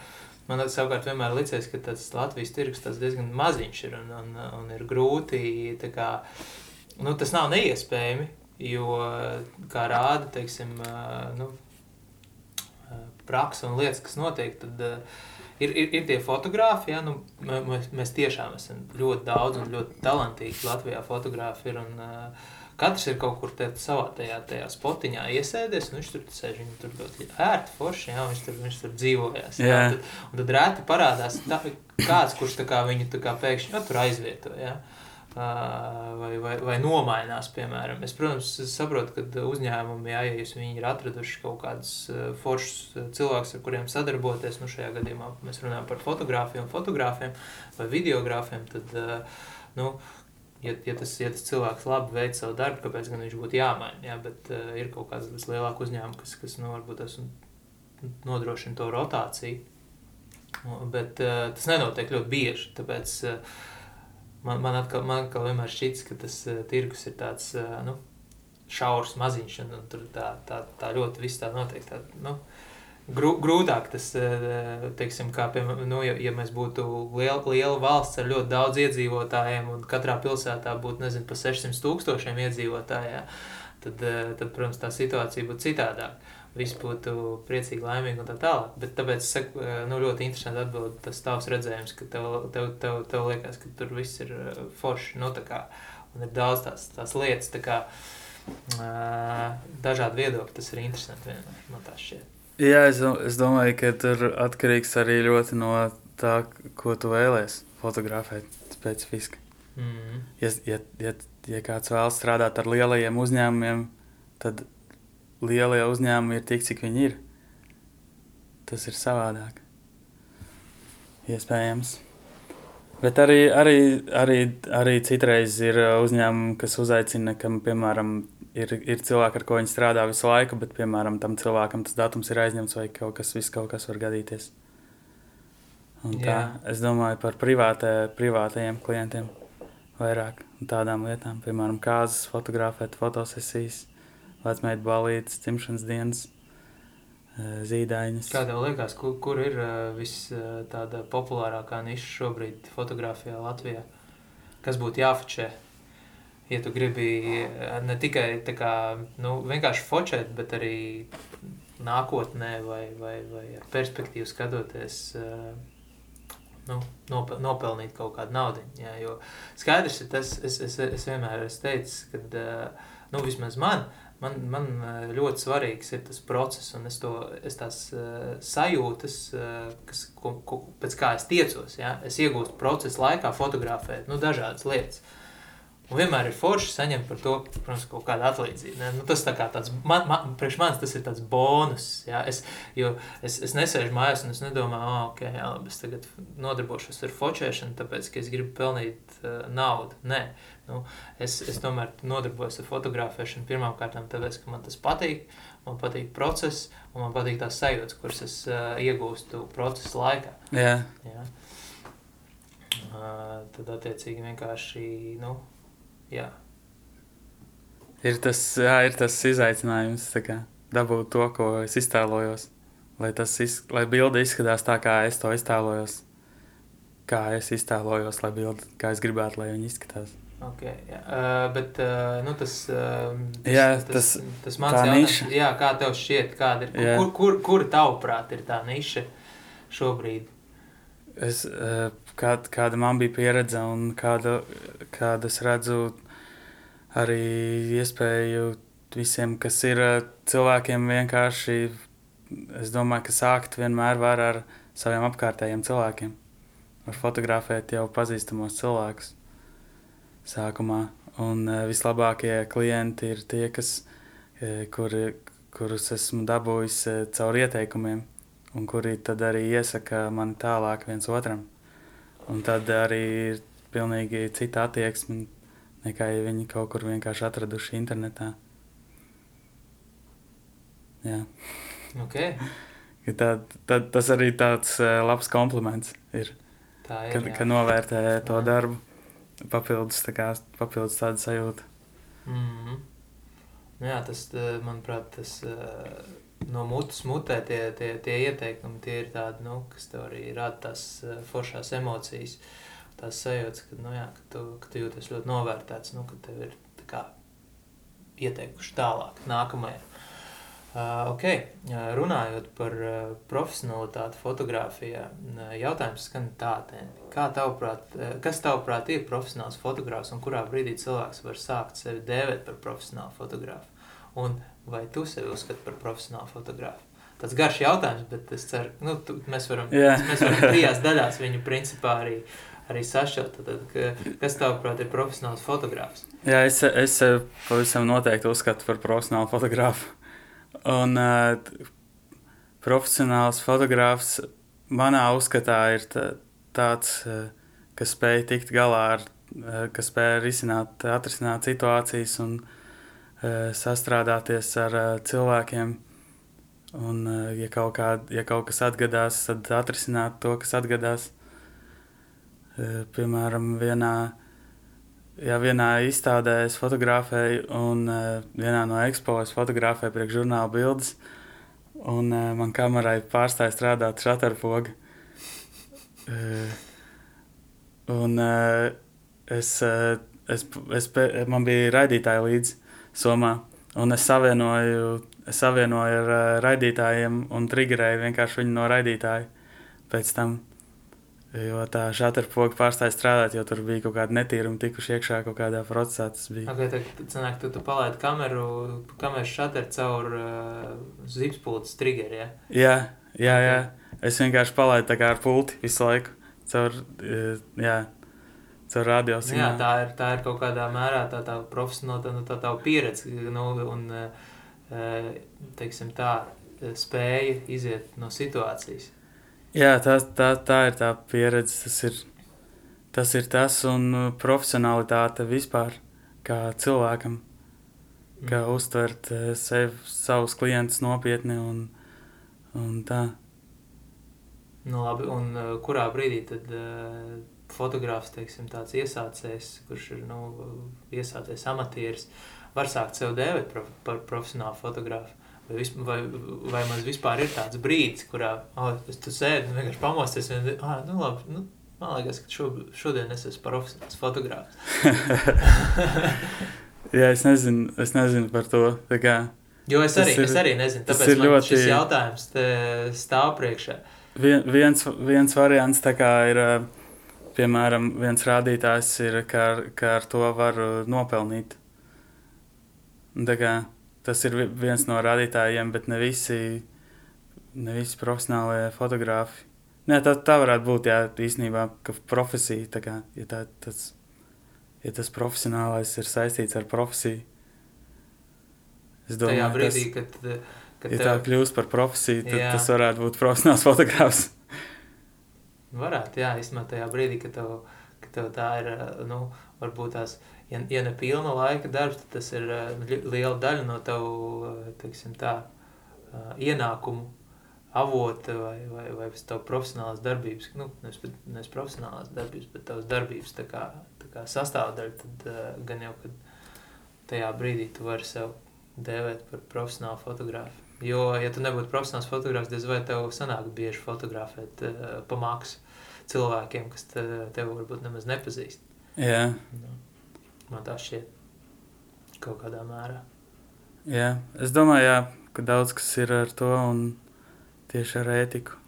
Man savukārt vienmēr licies, ka tas Latvijas tirgus tas diezgan maziņš ir un, un, un ir grūti, tā kā, nu tas nav neiespējami, jo, kā rāda, teiksim, uh, nu, praksa un lietas, kas notiek, tad uh, ir, ir, ir tie fotografi, ja, nu, mē- mēs, mēs tiešām esam ļoti daudz un ļoti talantīgi Latvijā fotografi ir, un uh, katrs ir kaut kur te, savā tajā, tajā spotiņā iesēdies, un viņš tur sēž, viņi tur ļoti ērti, forši, ja, viņš tur, viņš tur dzīvojās, ja, Jā. tad, un tad rēti parādās tā, kāds, kurš tā kā viņu tā kā pēkšņi, ja, tur aizvieto, ja. Uh, vai, vai, vai nomainās, piemēram. Es, protams, saprotu, ka uzņēmumi, jā, ja viņi ir atraduši kaut kādus foršus cilvēkus, ar kuriem sadarboties, nu šajā gadījumā mēs runājam par fotografiem, fotografiem vai videogrāfiem, tad, nu, ja, ja, tas, ja tas cilvēks labi veic savu darbu, kāpēc gan viņš būtu jāmaina, jā, bet uh, ir kaut kāds lielāks uzņēmums, kas, kas nu, varbūt tas nodrošina to rotāciju, bet uh, tas nenotiek ļoti bieži, tāpēc uh, man, man, atkal, man atkal vienmēr šķits, ka tas uh, tirgus ir tāds uh, nu, šaurs, maziņš, un, un tur tā, tā, tā ļoti viss tā notiek. Tā, nu, grū, grūtāk tas, uh, teiksim, kā piemēram, nu, ja, ja mēs būtu liela, liela valsts ar ļoti daudz iedzīvotājiem, un katrā pilsētā būtu, nezinu, pa 600 tūkstošiem iedzīvotājiem, tad, uh, tad, protams, tā situācija būtu citādāka. Visi būtu priecīgi, laimīgi un tā tālāk. Bet tāpēc saku, uh, nu, ļoti interesanti atbild tas tavs redzējums, ka tev, tev, tev, tev liekas, ka tur viss ir uh, forši, nu, tā kā, un ir daudz tās, tās lietas, tā kā, uh, dažādi viedokļi, tas ir interesanti vienmēr, man tā šķiet. Jā, es, es domāju, ka tur atkarīgs arī ļoti no tā, ko tu vēlēsies fotografēt specifiski. Mm. Ja, ja, ja, ja kāds vēlas strādāt ar lielajiem uzņēmumiem, tad lielie uzņēmumi ir tik, cik viņi ir. Tas ir savādāk. Iespējams. Bet arī, arī, arī, arī citreiz ir uh, uzņēmumi, kas uzaicina, kam, piemēram, ir, ir cilvēki, ar ko viņi strādā visu laiku, bet, piemēram, tam cilvēkam tas datums ir aizņemts vai kaut kas, viss kaut kas var gadīties. Un tā, Jā. es domāju par privātē, privātajiem klientiem vairāk tādām lietām, piemēram, kāzas, fotografēt, fotosesijas, vecmeitu balītes, dzimšanas dienas, eh, zīdaiņas. Kā tev liekas, kur, kur ir uh, viss uh, tāda populārākā niša šobrīd fotografijā Latvijā? Kas būtu jāfočē? Ja tu gribi uh, ne tikai kā, nu, vienkārši fočēt, bet arī nākotnē vai, vai, vai ar perspektīvu skatoties, nu, nopel, nopelnīt kaut kādu naudu. Jo skaidrs ir tas, es, es, es vienmēr esmu teicis, ka nu, vismaz man. Man, man ļoti svarīgs ir tas process, un es, to, es tās uh, sajūtas, uh, kas, ko, ko, pēc kā es tiecos. Ja? Es iegūstu procesa laikā, fotografēt nu, dažādas lietas. Uh, Un vienmēr ir forši saņemt par to, protams, kaut kādu atlīdzību. Ne? Nu, tas tā kā tāds, man, man, priekš manis tas ir tāds bonus. Ja? Es, jo es, es nesēžu mājās un es nedomāju, oh, ok, jā, labi, es tagad nodarbošos ar fočēšanu, tāpēc, ka es gribu pelnīt uh, naudu. Nē, nu, es, es tomēr nodarbojos ar fotografēšanu pirmām kārtām tāpēc, ka man tas patīk, man patīk process un man patīk tās sajūtas, kuras es uh, iegūstu procesa laikā. Jā. Ja? Uh, tad attiecīgi vienkārši, nu, jā. Ir tas, jā, ir tas izaicinājums, kā, dabūt to, ko es iztēlojos. Lai, iz, lai bilde izskatās tā, kā es to iztēlojos. Kā es iztēlojos, lai bilde, kā es gribētu, lai viņi izskatās. Okay, jā. uh, bet uh, nu, tas, uh, tas, jā, tas, tas, tas mans jautājums, jā, kā tev šķiet, kāda ir, jā. kur, kur, kur tavuprāt ir tā niša šobrīd? Es, uh, kāda, kāda man bija pieredze un kāda, kāda es redzu arī iespēju visiem, kas ir cilvēkiem vienkārši, es domāju, ka sākt vienmēr var ar saviem apkārtējiem cilvēkiem. Var fotografēt jau pazīstamos cilvēkus sākumā. Un vislabākie klienti ir tie, kas, kuri, kurus esmu dabūjis caur ieteikumiem, un kuri tad arī iesaka mani tālāk viens otram. Un tad arī ir pilnīgi cita attieksme nekā ja viņi kaut kur vienkārši atraduši internetā. Jā. Okay. Tad, tad tas arī tāds labs kompliments ir. Tā ir. Kad, kad novērtē to darbu, papildus, tā kā, papildus tādu sajūtu. Mm -hmm. Jā, tas, manuprāt, tas no mutes mutē tie, tie, tie ieteikumi, tie ir tādi, nu, kas tev arī rada tās foršās emocijas. Tās sajūtas, ka, nu, jā, ka, tu, ka tu jūties ļoti novērtēts, nu, ka tev ir kā, ieteikuši tālāk, nākamajā. Uh, ok, uh, runājot par uh, profesionalitāti fotografijā, uh, jautājums skan tādā, kā tavuprāt, uh, kas tavuprāt ir profesionāls fotogrāfs un kurā brīdī cilvēks var sākt sevi dēvēt par profesionālu fotografu? Un vai tu sevi uzskati par profesionālu fotografu? tāds garš jautājums, bet es ceru, nu, mēs varam, yeah. mēs varam trijās daļās viņu principā arī arī sašķelt. Tad, ka, kas tavuprāt ir profesionāls fotogrāfs? Jā, es, es pavisam noteikti uzskatu par profesionālu fotografu. Un uh, profesionāls fotogrāfs manā uzskatā ir tāds, uh, kas spēj tikt galā ar, uh, kas spēj risināt, atrisināt situācijas un uh, sastrādāties ar uh, cilvēkiem. Un, uh, ja, kaut kā, ja kaut kas atgadās, tad atrisināt to, kas atgadās. Eh, piemēram, vienā, jā, vienā izstādē es fotografēju, un uh, vienā no ekspo es fotografēju priekš žurnāla bildes, un uh, man kamerai pārstāja strādāt šatarpoga. Uh, un es, es, es, man bija raidītāji līdzi Somā, un es savienoju, es savienoju ar raidītājiem un triggerēju vienkārši viņu no raidītāja pēc tam. Jo tā šāterpoga pārstāja strādāt, jo tur bija kaut kāda netīruma tikuši iekšā kaut kādā procesā. Tas bija. Okay, tad, sanāk, tu, tu palaidi kameru, kameras šāteru caur uh, zipspultas triggeri, ja? Jā, jā, jā. Es vienkārši palaidu tā kā ar pulti visu laiku. Caur, uh, jā, caur radio signālu. Jā, tā ir, tā ir kaut kādā mērā tā, tā profesionāla, nu, tā tā pieredze, nu, un, uh, teiksim tā, spēja iziet no situācijas. Jā, tā, tā, tā ir tā pieredze. Tas ir tas, ir tas un uh, profesionālitāte vispār kā cilvēkam. Mm. Kā uztvert uh, sev, savus klientus nopietni un, un tā. Nu, labi, un uh, kurā brīdī tad uh, fotogrāfs, teiksim, tāds iesācējs, kurš ir nu, iesācējs amatieris, var sākt sev dēvēt par, par profesionālu fotografu? Vai, vai, vai man vispār ir tāds brīdis, kurā oh, es tu sēdi un vienkārši pamosties, un ah, nu, labi, nu, man liekas, ka šo, šodien es esmu profesionāls fotogrāfs. Jā, es nezinu, es nezinu par to. Kā, Jo es arī, ir- es arī nezinu, tāpēc man ļoti- šis jautājums stāv priekšā. Vien, viens, viens variants ir, piemēram, viens rādītājs ir, ka, ka ar to var nopelnīt. Tā kā, tas ir vi- viens no rādītājiem, bet ne visi, ne visi profesionālie fotografi. Nē, tā, tā varētu būt, jā, īstenībā, ka profesija, tā kā, ja, tā, tas, ja tas profesionālais ir saistīts ar profesiju. Es Tajā domāju, brīdī, tas, kad, kad ja tev tā kļūst par profesiju, tad Jā. tas varētu būt profesionāls fotografs. Varētu, jā, īstenībā tajā brīdī, kad tev, kad tev tā ir, nu, varbūt tās, ja, ja ne pilna laika darbs, tad tas ir eh, li- liela daļa no tavu, eh, teiksim tā, eh, ienākumu avota vai, vai, vai tavu profesionālās darbības, nu, nevis, nevis profesionālās darbības, bet tavas darbības tā kā, tā kā sastāvdaļa, tad gan jau, kad tajā brīdī tu vari sev dēvēt par profesionālu fotografu. Jo, ja tu nebūtu profesionāls fotogrāfs, diez vai tev sanāk bieži fotografēt uh, pa maksu cilvēkiem, kas te, tevi varbūt nemaz nepazīst. Jā, Nu, man tā šķiet kaut kādā mērā. jā. es domāju, jā, ka daudz kas ir ar to un tieši ar ētiku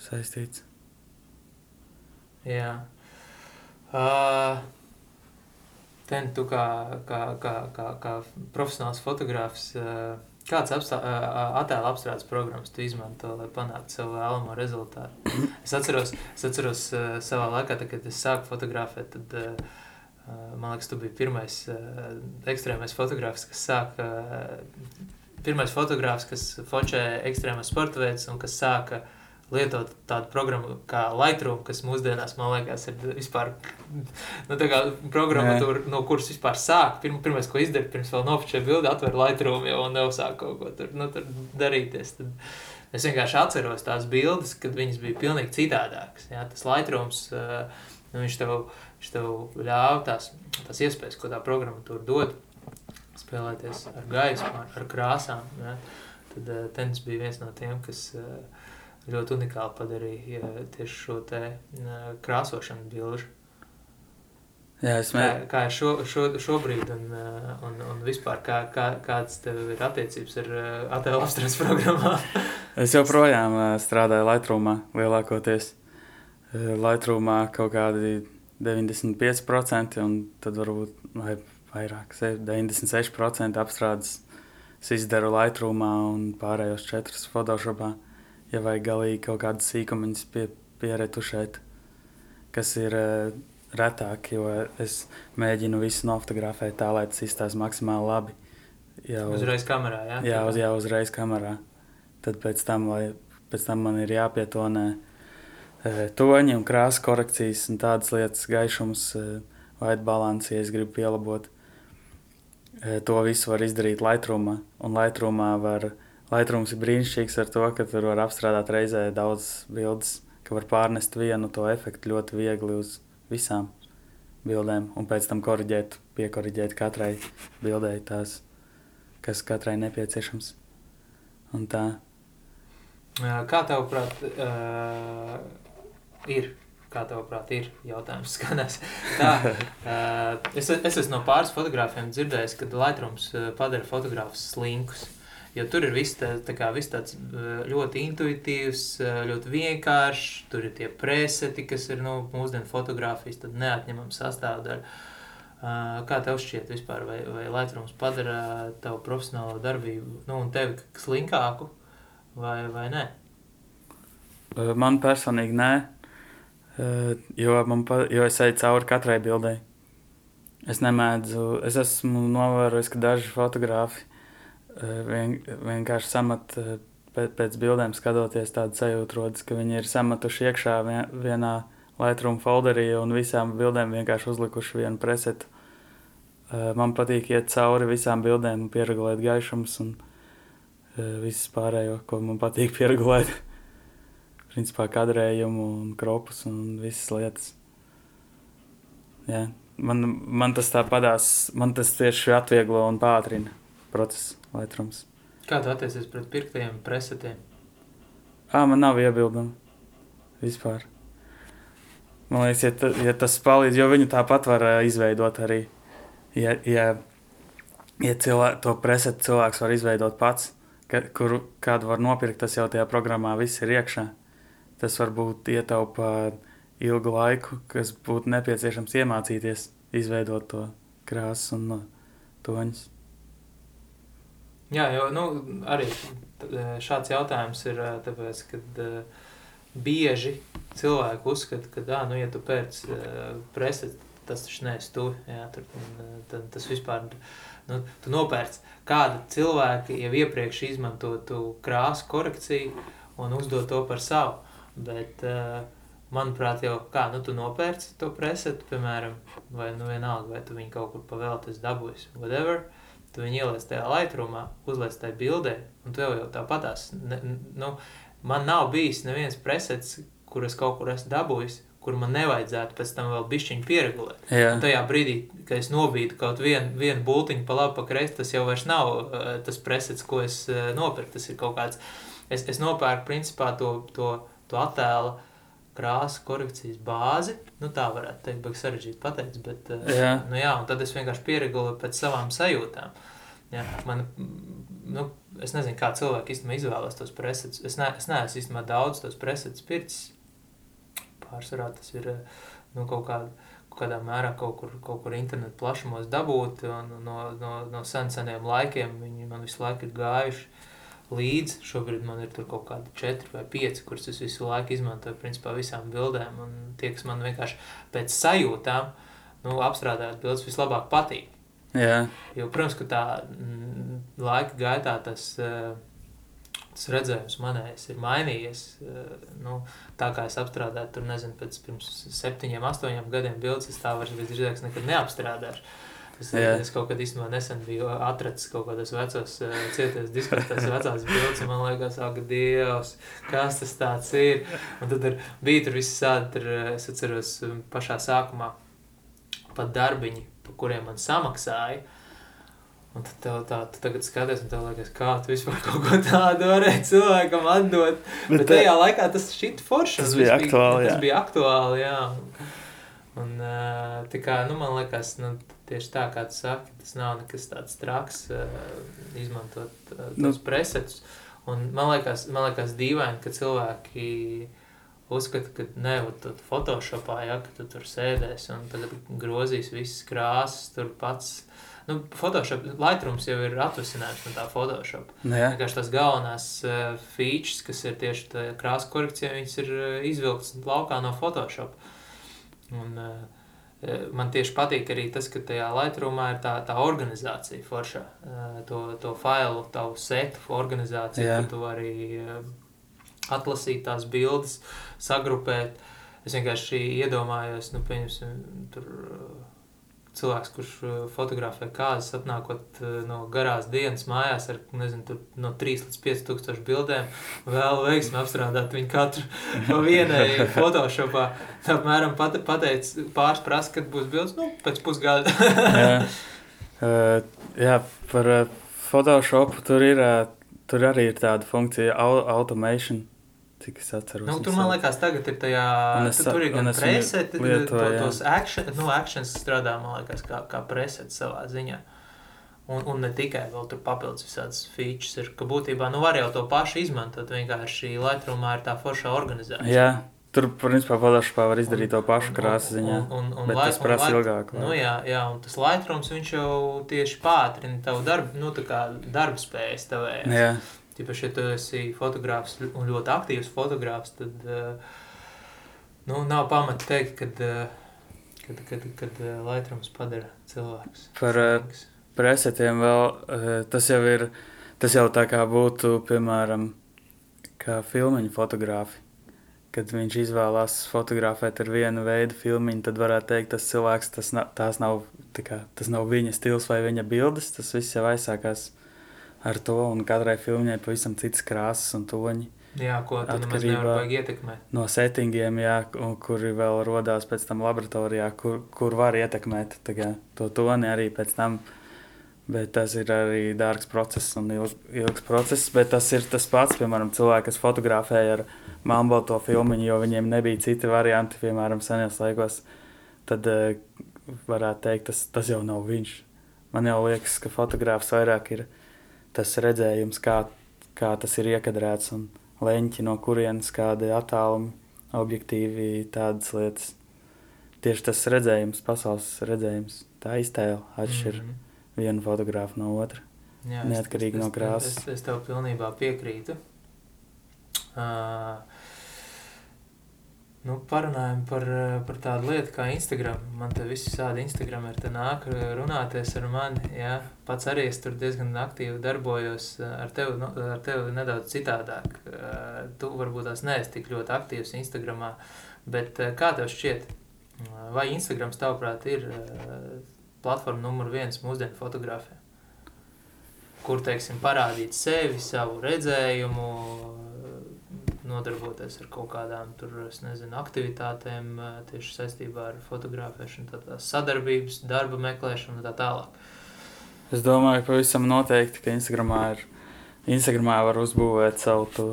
saistīts. Jā. Uh, ten tu kā, kā, kā, kā, kā profesionāls fotogrāfs, uh, kāds apstā, uh, attēla apstrādes programmas tu izmanto, lai panāktu savu vēlamo rezultātu? Es atceros, es atceros uh, savā laikā, tad, kad es sāku fotografēt, tad, uh, man liekas, tu biji pirmais uh, ekstrēmais fotogrāfs, kas sāka, uh, pirmais fotogrāfs, kas fočē ekstrēmas sporta veidus un kas sāka lietot tādu programmu kā Lightroom, kas mūsdienās, man liekas, ir vispār nu, tā kā programmatūra, no kuras vispār sāk. Pirm, pirmais, ko izdarīt, pirms vēl nofočē bildi, atver Lightroom jau un neuzsāk kaut ko tur, nu, tur darīties. Tad es vienkārši atceros tās bildes, kad viņas bija pilnīgi citādākas. Jā, tas Lightrooms, uh, nu, viņš tev, viņš tev ļāva tās, tās iespējas, ko tā programmatūra dod, spēlēties ar gaismu, ar, ar krāsām. Jā. Tad uh, tenis bija viens no tiem, kas uh, ļoti unikāli padarīja uh, tieši šo te uh, krāsošanu bilžu. Jā, es Kā, mēģināju. kā ir šo, šo, šobrīd un, un, un vispār kā, kā, kāds tev ir attiecības ar attēlu apstrādes programmā? Es joprojām strādāju Lightroomā lielākoties. Ā, Lightroomā kaut kādi 95% un tad varbūt vai vairāk, se- 96% apstrādes es izdaru Lightroomā un pārējos četrus Photoshopā. Ja vajag galīgi kaut kādas sīkumiņas pie, pieretušēt, kas ir uh, retāk, jo es mēģinu visu nofotografēt tā, lai tas izstāsta maksimāli labi. Jau, Uzreiz kamerā, jā? Jā, uz, jā, uzreiz kamerā. Tad pēc tam, lai, pēc tam man ir jāpietonē e, toņi un krāsa korekcijas un tādas lietas, gaišums, white balance, ja es gribu pielabot. E, to visu var izdarīt Lightroomā. Un Lightroomā var, Lightrooms ir brīnišķīgs ar to, ka tur var apstrādāt reizē daudz bildes, ka var pārnest vienu to efektu ļoti viegli uz visām bildēm un pēc tam koriģēt, piekoriģēt katrai bildei tās, kas katrai nepieciešams. Un tā. Kā tavuprāt, uh, ir? Kā tavuprāt, ir jautājums skanēs. Tā, es, es esmu no pāris fotogrāfiem dzirdējis, ka Lightrooms padara fotogrāfus slinkus. Jo tur ir viss, tā, tā kā, viss tāds ļoti intuitīvs, ļoti vienkāršs. Tur ir tie preseti, kas ir nu, mūsdienu fotografijas neatņemama sastāvdaļa. Kā tev šķiet vispār, vai, vai Lightrooms padara tavu profesionālo darbību, nu, un tevi slinkāku, vai, vai nē? Man personīgi nē, jo, man pa, jo es eju cauri katrai bildei. Es nemēdzu, es esmu novērojis, ka daži fotografi uh, vien, vienkārši samat uh, pēc, pēc bildēm skatoties tādu sajūtu rodas, ka viņi ir sametuši iekšā vien, vienā Lightroom folderī un visām bildēm vienkārši uzlikuši vienu presetu. Man patīk iet cauri visām bildēm pieregulēt gaišumus un visu pārējo, ko man patīk pieregulēt. Principā kadrējumu un kropus un visas lietas. Jā. Man, man tas tā padās, man tas tieši atvieglo un pātrina procesu Lightrooms. Kā tu attiecies pret pirktajiem presetiem? Ā, man nav iebildumu vispār. Man liekas, ja, ta, ja tas palīdz, jo viņu tāpat var ā, izveidot arī. Ja, ja, ja cilvē, to presetu cilvēks var izveidot pats, ka, kur kādu var nopirkt, tas jau tajā programmā viss ir iekšā. Tas varbūt ietaupa ilgu laiku, kas būtu nepieciešams iemācīties izveidot to krāsu un no toņus. Jā, jo nu, arī šāds jautājums ir tāpēc, kad bieži cilvēki uzskata, ka, ah, nu, ja tu pēc preses, tas taču neesi tu, jā, tur, tad tas vispār, nu, tu nopērc kāda cilvēka jau iepriekš izmantotu krāsu korekciju un uzdot to par savu, bet, manuprāt, jau kā, nu, tu nopērci to presetu, piemēram, vai, nu, vienalga, vai tu viņu kaut kur pavēlties dabūjis, whatever, tu viņu ieliec tajā laitrumā, uzliec tajā bildē, un tu jau, jau tāpatās. Nu, man nav bijis neviens presets, kuras kaut kur esmu dabūjis, kur man nevajadzētu pēc tam vēl bišķiņu pieregulēt. Tajā brīdī, kad es nobīdu kaut vienu, vienu bultiņu pa labi, pa kreisi, tas jau vairs nav uh, tas presets, ko es uh, nopirku. Tas ir kaut kāds, es, es nopērku principā to, to, to attēlu krāsa korekcijas bāzi. Nu, tā varētu teikt, bet sarežģīti pateikt. Bet, eh, jā. Nu, jā, un tad es vienkārši pieregulēju pēc savām sajūtām. Jā, man, nu, es nezinu, kā cilvēki īstenībā izvēlas tos presets. Es, ne, es neesmu īstenībā daudz tos presets pircis. Pārsvarā tas ir nu, kaut, kāda, kādā mērā kaut kur, kaut kur internetu plašumos dabūt. No, no, no sen seniem laikiem viņi man visu laiku ir gājuši līdzi. Šobrīd man ir kaut kādi četri vai pieci, kurus es visu laiku izmantoju, principā visām bildēm. Un tie, kas man vienkārši pēc sajūtām, nu, apstrādājot bildes, vislabāk patīk. Jā. Jo, protams, ka tā m, laika gaitā tas, tas redzējums manējais ir mainījies. Nu, tā kā es apstrādāju, tur nezinu, pēc pirms septiņiem, astoņiem gadiem bildes, es tā vairs visdrīzāk nekad neapstrādāšu. Es, Jā. es kaut kad īstenībā nesen biju atracis kaut kādas vecas, uh, cietas diskus, tās vecās bildes, un man liekas, ak, Dievs, kas tas tāds ir. Un tad ir, bija tur viss tādi, tur, es atceros pašā sākumā pat darbiņi, pa kuriem man samaksāja. Un tad tev tā, tu tagad skaties, un tev liekas, kā tu vispār kaut ko tādu varēji cilvēkam atdot. Bet, Bet tajā laikā tas šķita forši. Tas bija aktuāli, jā. Tas bija aktuāli, jā. Un, tā kā, nu, man liekas, nu, tieši tā, kā tu saki, tas nav nekas tāds traks, izmantot tos nu. presetus. Un man liekas, man liekas dīvaini, ka cilvēki uzskata, ka ne, tu Photoshopā, ja, ka tu tur sēdēsi un tagad grozīs visas krāsas, tur pats. Nu, Photoshop, Lightrooms jau ir atvasinājums no tā Photoshop. Nu, Vienkārši tās galvenās uh, features, kas ir tieši krāsa korekcija, viņas ir uh, izvilktas laukā no Photoshop. Un, uh, man tieši patīk arī tas, ka tajā Lightroomā ir tā, tā organizācija forša. Uh, to, to failu, tavu setu organizāciju, Jā. ka tu arī uh, atlasīt tās bildes, sagrupēt. Es vienkārši iedomājos, nu, pieņemsim, tur cilvēks, kurš fotografē kāzas, atnākot no garās dienas mājās ar, nezinu, tur no 3 līdz 5 tūkstošu bildēm, vēl veiksmi apstrādāt viņu katru no vienai Photoshopā. Apmēram pat, pateic, pāris prasa, kad būs bildes, nu, pēc pusgada. jā. Uh, jā, par uh, Photoshopu tur ir, uh, tur arī ir tāda funkcija automation. Cik es atceros. Nu, tur, man liekas, tagad ir tajā. Es, tu, tur ir gan preseti, to, tos action, nu, actions strādā, man liekas, kā, kā preseti savā ziņā. Un, un ne tikai vēl tur papildus visādas features ir, ka būtībā, nu, var jau to pašu izmantot, vienkārši Lightroomā ir tā forša organizācija. Jā. Tur, principā, Photoshopā var izdarīt un, to pašu krāsu ziņā, un, un, un, bet lai, tas prasa ilgāk. Nu, jā, jā, un tas Lightrooms, viņš jau tieši pātrina tavu darbu, nu, tā kā darba spējas tavējās. Jā. Tīpaši, ja tu esi fotogrāfs un ļoti aktīvs fotogrāfs, tad uh, nu, nav pamata teikt, kad, uh, kad, kad, kad uh, Lightrooms padara cilvēks. Par uh, presetiem vēl, uh, tas jau ir, tas jau tā kā būtu, piemēram, kā filmiņu fotografi. Kad viņš izvēlās fotografēt ar vienu veidu filmu, tad varētu teikt, tas cilvēks, tas nav, nav, kā, tas nav viņa stils vai viņa bildes. Tas viss jau aizsākās ar to, un katrai filmai pavisam citas krāsas un toņi. Jā, ko tu atkarībā no settingiem, jā, kuri vēl rodās pēc tam laboratorijā, kur, kur var ietekmēt kā, to toni arī pēc tam. Bet tas ir arī dārgs process un ilgs, ilgs process. Bet tas ir tas pats, piemēram, cilvēki, kas fotografēja ar mambo to filmu, jo viņiem nebija citi varianti, piemēram, senajos laikos. Tad uh, varētu teikt, tas, tas jau nav viņš. Man jau liekas, ka fotogrāfs vairāk ir tas redzējums, kā, kā tas ir iekadrēts un leņķi no kurienes, kādi attālumi, objektīvi, tādas lietas. Tieši tas redzējums, pasaules redzējums, tā iztēle atšķir mm -hmm. vienu fotografu no otra. Jā, neatkarīgi es, no krāsas. Es, es, es tev pilnībā piekrītu. Uh, Nu, parunājam par, par tādu lietu kā Instagram. Man te visi tādi Instagram ir nāk runāties ar mani. Jā. Pats arī es tur diezgan aktīvi darbojos ar tevi, nu, ar tevi nedaudz citādāk. Tu varbūt tās neesi tik ļoti aktīvs Instagramā, bet kā tev šķiet? Vai Instagrams tavuprāt ir platforma numur viens mūsdienu fotografē? Kur, teiksim, parādīt sevi, savu redzējumu, nodarboties ar kaut kādām tur, nezinu, aktivitātēm tieši saistībā ar fotografēšanu, tā, tā sadarbības, darba meklēšanu un tā tālāk. Es domāju, pavisam noteikti, ka Instagramā, ir, Instagramā var uzbūvēt savu to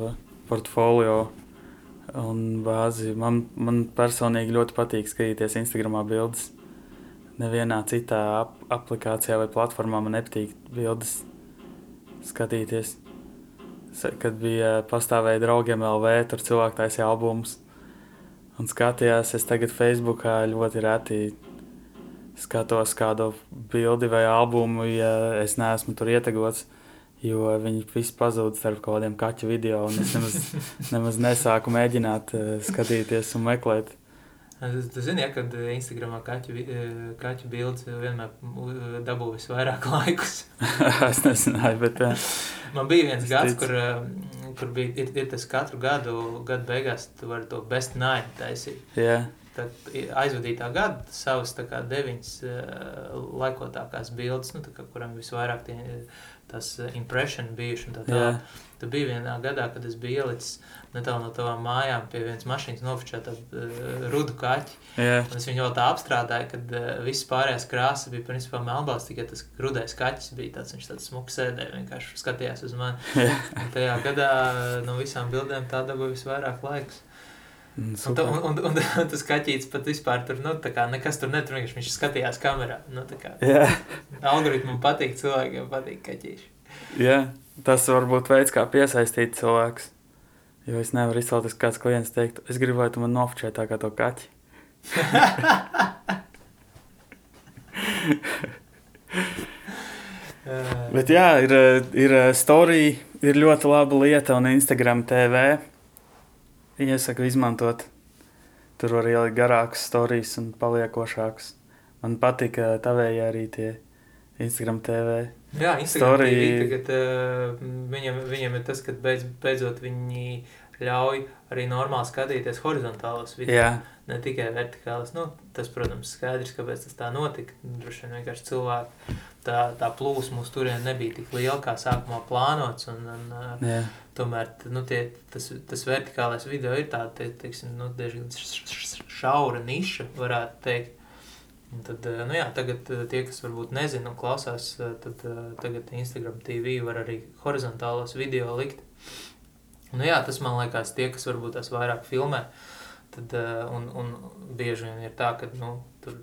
portfolio un bāzi. Man, man personīgi ļoti patīk skatīties Instagramā bildes. Nevienā citā ap aplikācijā vai platformā man nepatīk bildes skatīties kad bija pastāvēja draugiem LV, tur cilvēki taisīja albumus un skatījās. Es tagad Facebookā ļoti reti skatos kādu bildi vai albumu, ja es neesmu tur ietegots, jo viņi visi pazūd starp kaut kādiem kaķu video, un es nemaz, nemaz nesāku mēģināt uh, skatīties un meklēt. Tu zini, ja, kad Instagramā kaķu, kaķu bildes vienmēr dabū visvairāk laikus. es nezināju, bet... Man bija viens gads, kur, kur bija, ir, ir tas katru gadu, gadu beigās tu vari to best nine taisīt. Yeah. Tad aizvadītā gada savas tā kā deviņas laikotākās bildes, nu, tā kā, kuram visvairāk tie, tas impression bijuši un tā tā. Yeah. Tad bija vienā gadā, kad es biju ielicis netālu no tavām mājām pie vienas mašīnas nofočēta uh, rudu kaķi. Yeah. Es viņu tā apstrādāju, kad uh, viss pārējās krāsas bija principā melnbalts, tikai tas rudais kaķis bija tāds, viņš tāds smuks sēdēja, vienkārši skatījās uz mani. Yeah. Un tajā gadā no visām bildēm tā dabūja visvairāk laiks. Mm, un, ta, un, un, un, un tas kaķis pat vispār tur, nu, tā kā nekas tur netur, viņš skatījās kamerā. Nu, tā kā yeah. algoritmam patīk, cilvēkiem patīk kaķīši. Jā, yeah. tas varbūt veids, kā piesaistīt cilvēkus. Jo es nevaru izcelties, kāds klients teikt, es gribu, lai tu man nofočē tā kā to kaķi. Bet jā, ir, ir storija, ir ļoti laba lieta un Instagram TV. Iesaku izmantot. Tur var ielikt garākas stāstus un paliekošākas. Man patika tavēji arī tie Instagram TV. Jā, Instagram TV tagad uh, viņam, viņam ir tas, ka beidz, beidzot viņi ļauj arī normāli skatīties horizontālos video. Jā. Ne tikai vertikālas. Nu, tas, protams, skaidrs, kāpēc tas tā notika. Droši vien vienkārši cilvēki tā, tā plūsma uz turieni nebija tik liela, kā sākumā plānots. Un, un, Jā. tomēr nu, tie, tas, tas vertikālais video ir tāds, te, teiksim, nu, diezgan šaura niša, varētu teikt. Un tad, nu jā, tagad tie, kas varbūt nezina un klausās, tad tagad Instagram TV var arī horizontālos video likt. Nu, jā, tas man liekas, tie, kas varbūt tās vairāk filmē, tad, un, un bieži vien ir tā, ka nu, tur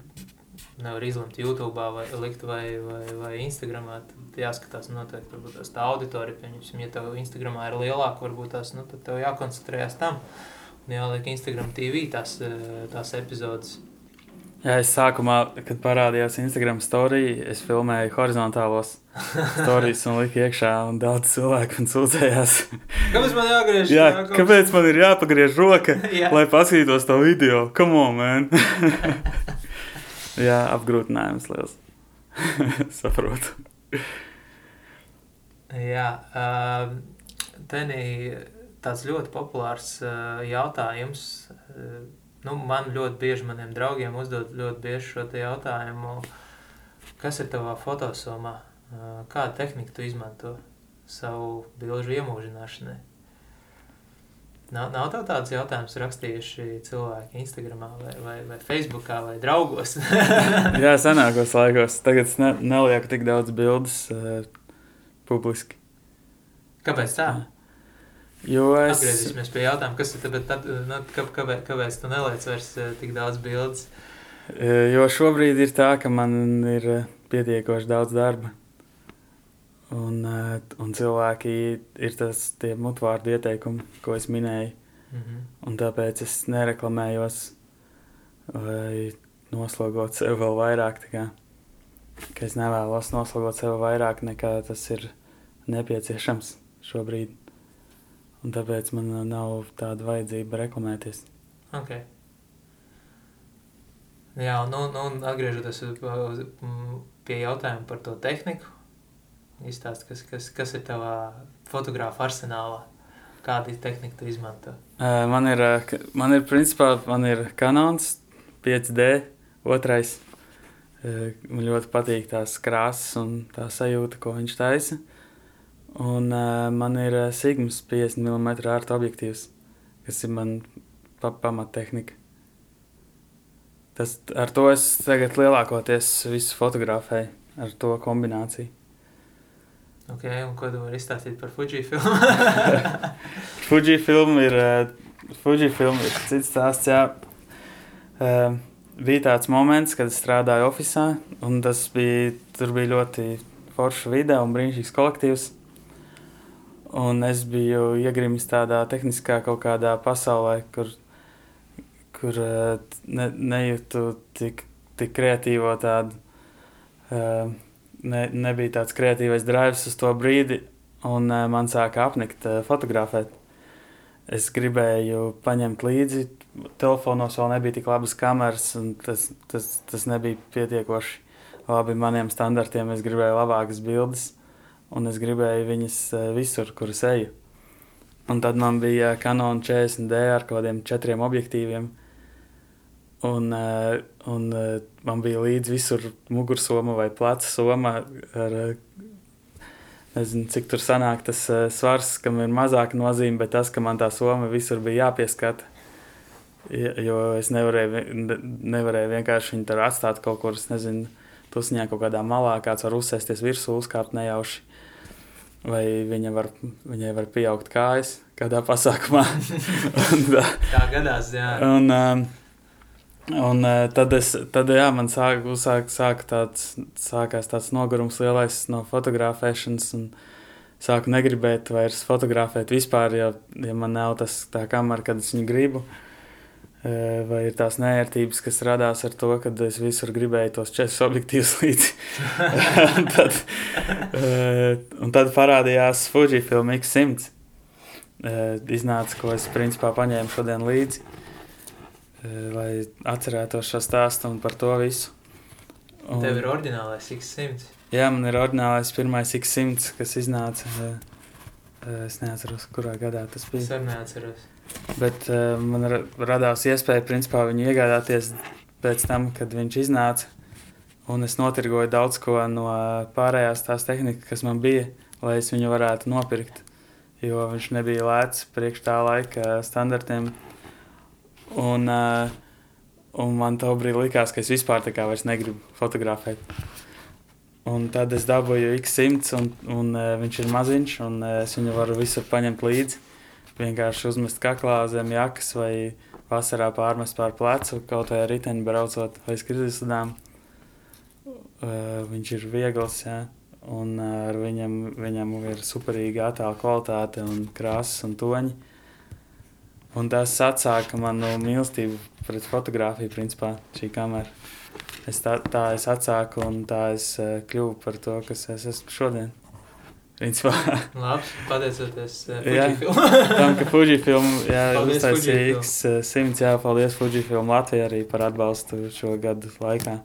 nevar izlemt YouTube vai likt vai, vai, vai Instagramā. Tad jāskatās noteikti, varbūt tās tā auditorija, pieņemsim, ja tev Instagramā ir lielāka, varbūt tās, nu, tad tev jākoncentrējas tam. Un jāliek Instagram TV tās, tās epizodes. Jā, es sākumā, kad parādījās Instagram storija, es filmēju horizontālos stāstus un liku iekšā, un daudz cilvēku man sūdzējās. kāpēc man jāgriež? Jā, jā kāpēc man ir jāpagriež roka, lai paskatītos to video? Come on, man! jā, apgrūtinājums liels. Saprotu. jā, uh, tenī tāds ļoti populārs uh, jautājums. Uh, nu, man ļoti bieži maniem draugiem uzdod ļoti bieži šo jautājumu, kas ir tavā fotosomā, kādu tehniku tu izmanto savu bilžu iemūžināšanai. Nav, nav tev tāds jautājums rakstījuši cilvēki Instagramā vai, vai, vai Facebookā vai draugos? Jā, senākos laikos. Tagad es ne, nelieku tik daudz bildes uh, publiski. Kāpēc tā? Jo es... Atgriezīsimies pie jautājuma, kas ir tad, tad, nu, kāpēc, kāpēc tu neliec vairs eh, tik daudz bildes? Eh, jo šobrīd ir tā, ka man ir eh, pietiekoši daudz darba. Un, uh, un cilvēki ir tas tie mutvārdu ieteikumi, ko es minēju. Mm -hmm. Un tāpēc es nereklamējos vai noslogot sev vēl vairāk. Kā, ka es nevēlos noslogot sev vairāk nekā tas ir nepieciešams šobrīd. Un tāpēc man nav tāda vajadzība reklamēties. Okay. Jā, nu, nu atgriežoties pie jautājuma par to tehniku, Izstāst, kas, kas, kas ir tavā fotogrāfa arsenālā? Kādu tehniku tu izmanto? Man ir, man ir principā, man ir kanons 5D, otrais. Man ļoti patīk tās krāsas un tā sajūta, ko viņš taisa. Un man ir Sigmas 50 mm ārta objektīvs, kas ir man pa pamattehnika. Tas, ar to es tagad lielākoties visu fotografēju, ar to kombināciju. Ok, un ko tu vari izstāstīt par Fujifilmu? Fujifilm ir, uh, Fujifilm ir cits stāsts, jā. Uh, bija tāds moments, kad es strādāju ofisā, un tas bija, tur bija ļoti forša vide un brīnišķīgs kolektīvs. Un es biju iegrimis tādā tehniskā kaut kādā pasaulē, kur, kur uh, ne, nejūtu tik, tik kreatīvo tādu uh, ne, nebija tāds kreatīvais drives uz to brīdi, un uh, man sāka apnikt fotografēt. Es gribēju paņemt līdzi, telefonos vēl nebija tik labas kameras, un tas, tas, tas nebija pietiekoši labi maniem standartiem. Es gribēju labākas bildes, un es gribēju viņas uh, visur, kur es eju. Un tad man bija Canon 40D ar kaut kādiem četriem objektīviem. Un, uh, un uh, man bija līdzi visur mugursoma vai pleca soma. Ar, nezinu, cik tur sanāk tas svars, kam ir mazāka nozīme, bet tas, ka man tā soma visur bija jāpieskata. Jo es nevarēju, nevarēju vienkārši viņu tur atstāt kaut kur, nezinu, tusņā kaut kādā malā, kāds var uzsēsties virsū, uzkāpt nejauši. Vai viņa var, viņai var pieaugt kājas kādā pasākumā. un, tā, gadās, jā. Un, um, Un uh, tad, es, tad jā, man sāk, uzsāk, sāk tāds, sākās tāds nogurums lielais no fotografēšanas. Sāku negribēt vairs fotografēt vispār, ja, ja man nav tas tā kamera, kad es viņu gribu. Uh, vai ir tās nērtības, kas radās ar to, ka es visur gribēju tos četrus objektīvus līdzi. un, tad, un tad parādījās Fujifilm X100. Uh, iznāca, ko es principā paņēmu šodien līdzi lai atcerētos šo stāstu un par to visu. Un, Tev ir oriģinālais X100. Jā, man ir oriģinālais pirmais X100, kas iznāca. Es neatceros, kurā gadā tas bija. Es arī neatceros. Bet uh, man radās iespēja principā, viņu iegādāties pēc tam, kad viņš iznāca. Un es notirgoju daudz ko no pārējās tās tehnikas, kas man bija, lai es viņu varētu nopirkt. Jo viņš nebija lēts priekš tā laika standartiem. Un, uh, un man tā brīdī likās, ka es vispār tā kā vairs negribu fotografēt. Un tad es dabūju X100, un, un uh, viņš ir maziņš, un uh, es viņu varu visur paņemt līdzi. Vienkārši uzmest kaklā zem jakas vai vasarā pārmest pār plecu, kaut vai ar riteni braucot vai skrizisudām. Uh, viņš ir viegls, jā. Un ar viņam, viņam ir superīga attēla kvalitāte un krāsas un toņi. Un tas atsāka manu mīlestību pret fotografiju, principā, šī kamera. Es tā, tā es atsāku, un tā es kļuvu par to, kas es esmu šodien. Principā. Labi, pateicoties uh, Fujifilm. tam, ka Fujifilm, uztaisīja X100, jā, paldies Fujifilm Latvijai arī par atbalstu šo gadu laikā.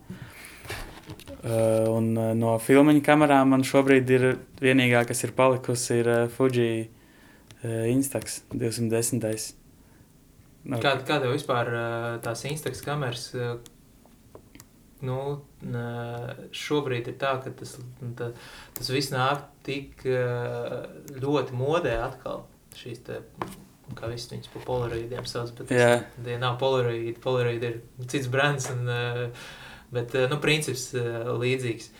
Uh, un uh, no filmiņu kamerām man šobrīd ir vienīgā, kas ir palikusi, ir uh, Fuji uh, Instax 210. Kā, kā tev vispār tās Instagram kameras? Nu, šobrīd ir tā, ka tas, tā, tas viss nāk tik ļoti modē atkal. Šīs te, kā viss viņas par polaroīdiem sauc, bet yeah. tie nav polaroīdi. Polaroīdi ir cits brands, un, bet, nu, princips līdzīgs.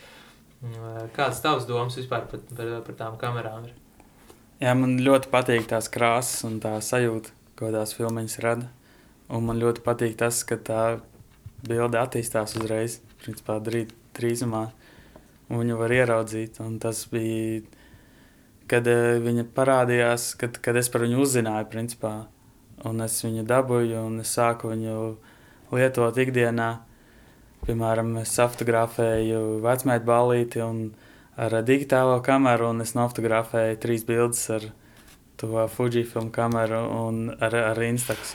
Kāds tavs domas vispār par, par, par tām kamerām ir? Jā, man ļoti patīk tās krāsas un tā sajūta ko tās filmas rada. Un man ļoti patīk tas, ka tā bilde attīstās uzreiz, principā drīz, drīzumā. un viņu var ieraudzīt. Un tas bija, kad uh, viņa parādījās, kad, kad es par viņu uzzināju, principā, un es viņu dabūju, un es sāku viņu lietot ikdienā. Piemēram, es fotografēju vecmēta ballīti ar digitālo kameru, un es nofotografēju trīs bildes ar to Fujifilmu kameru un ar, ar Instax.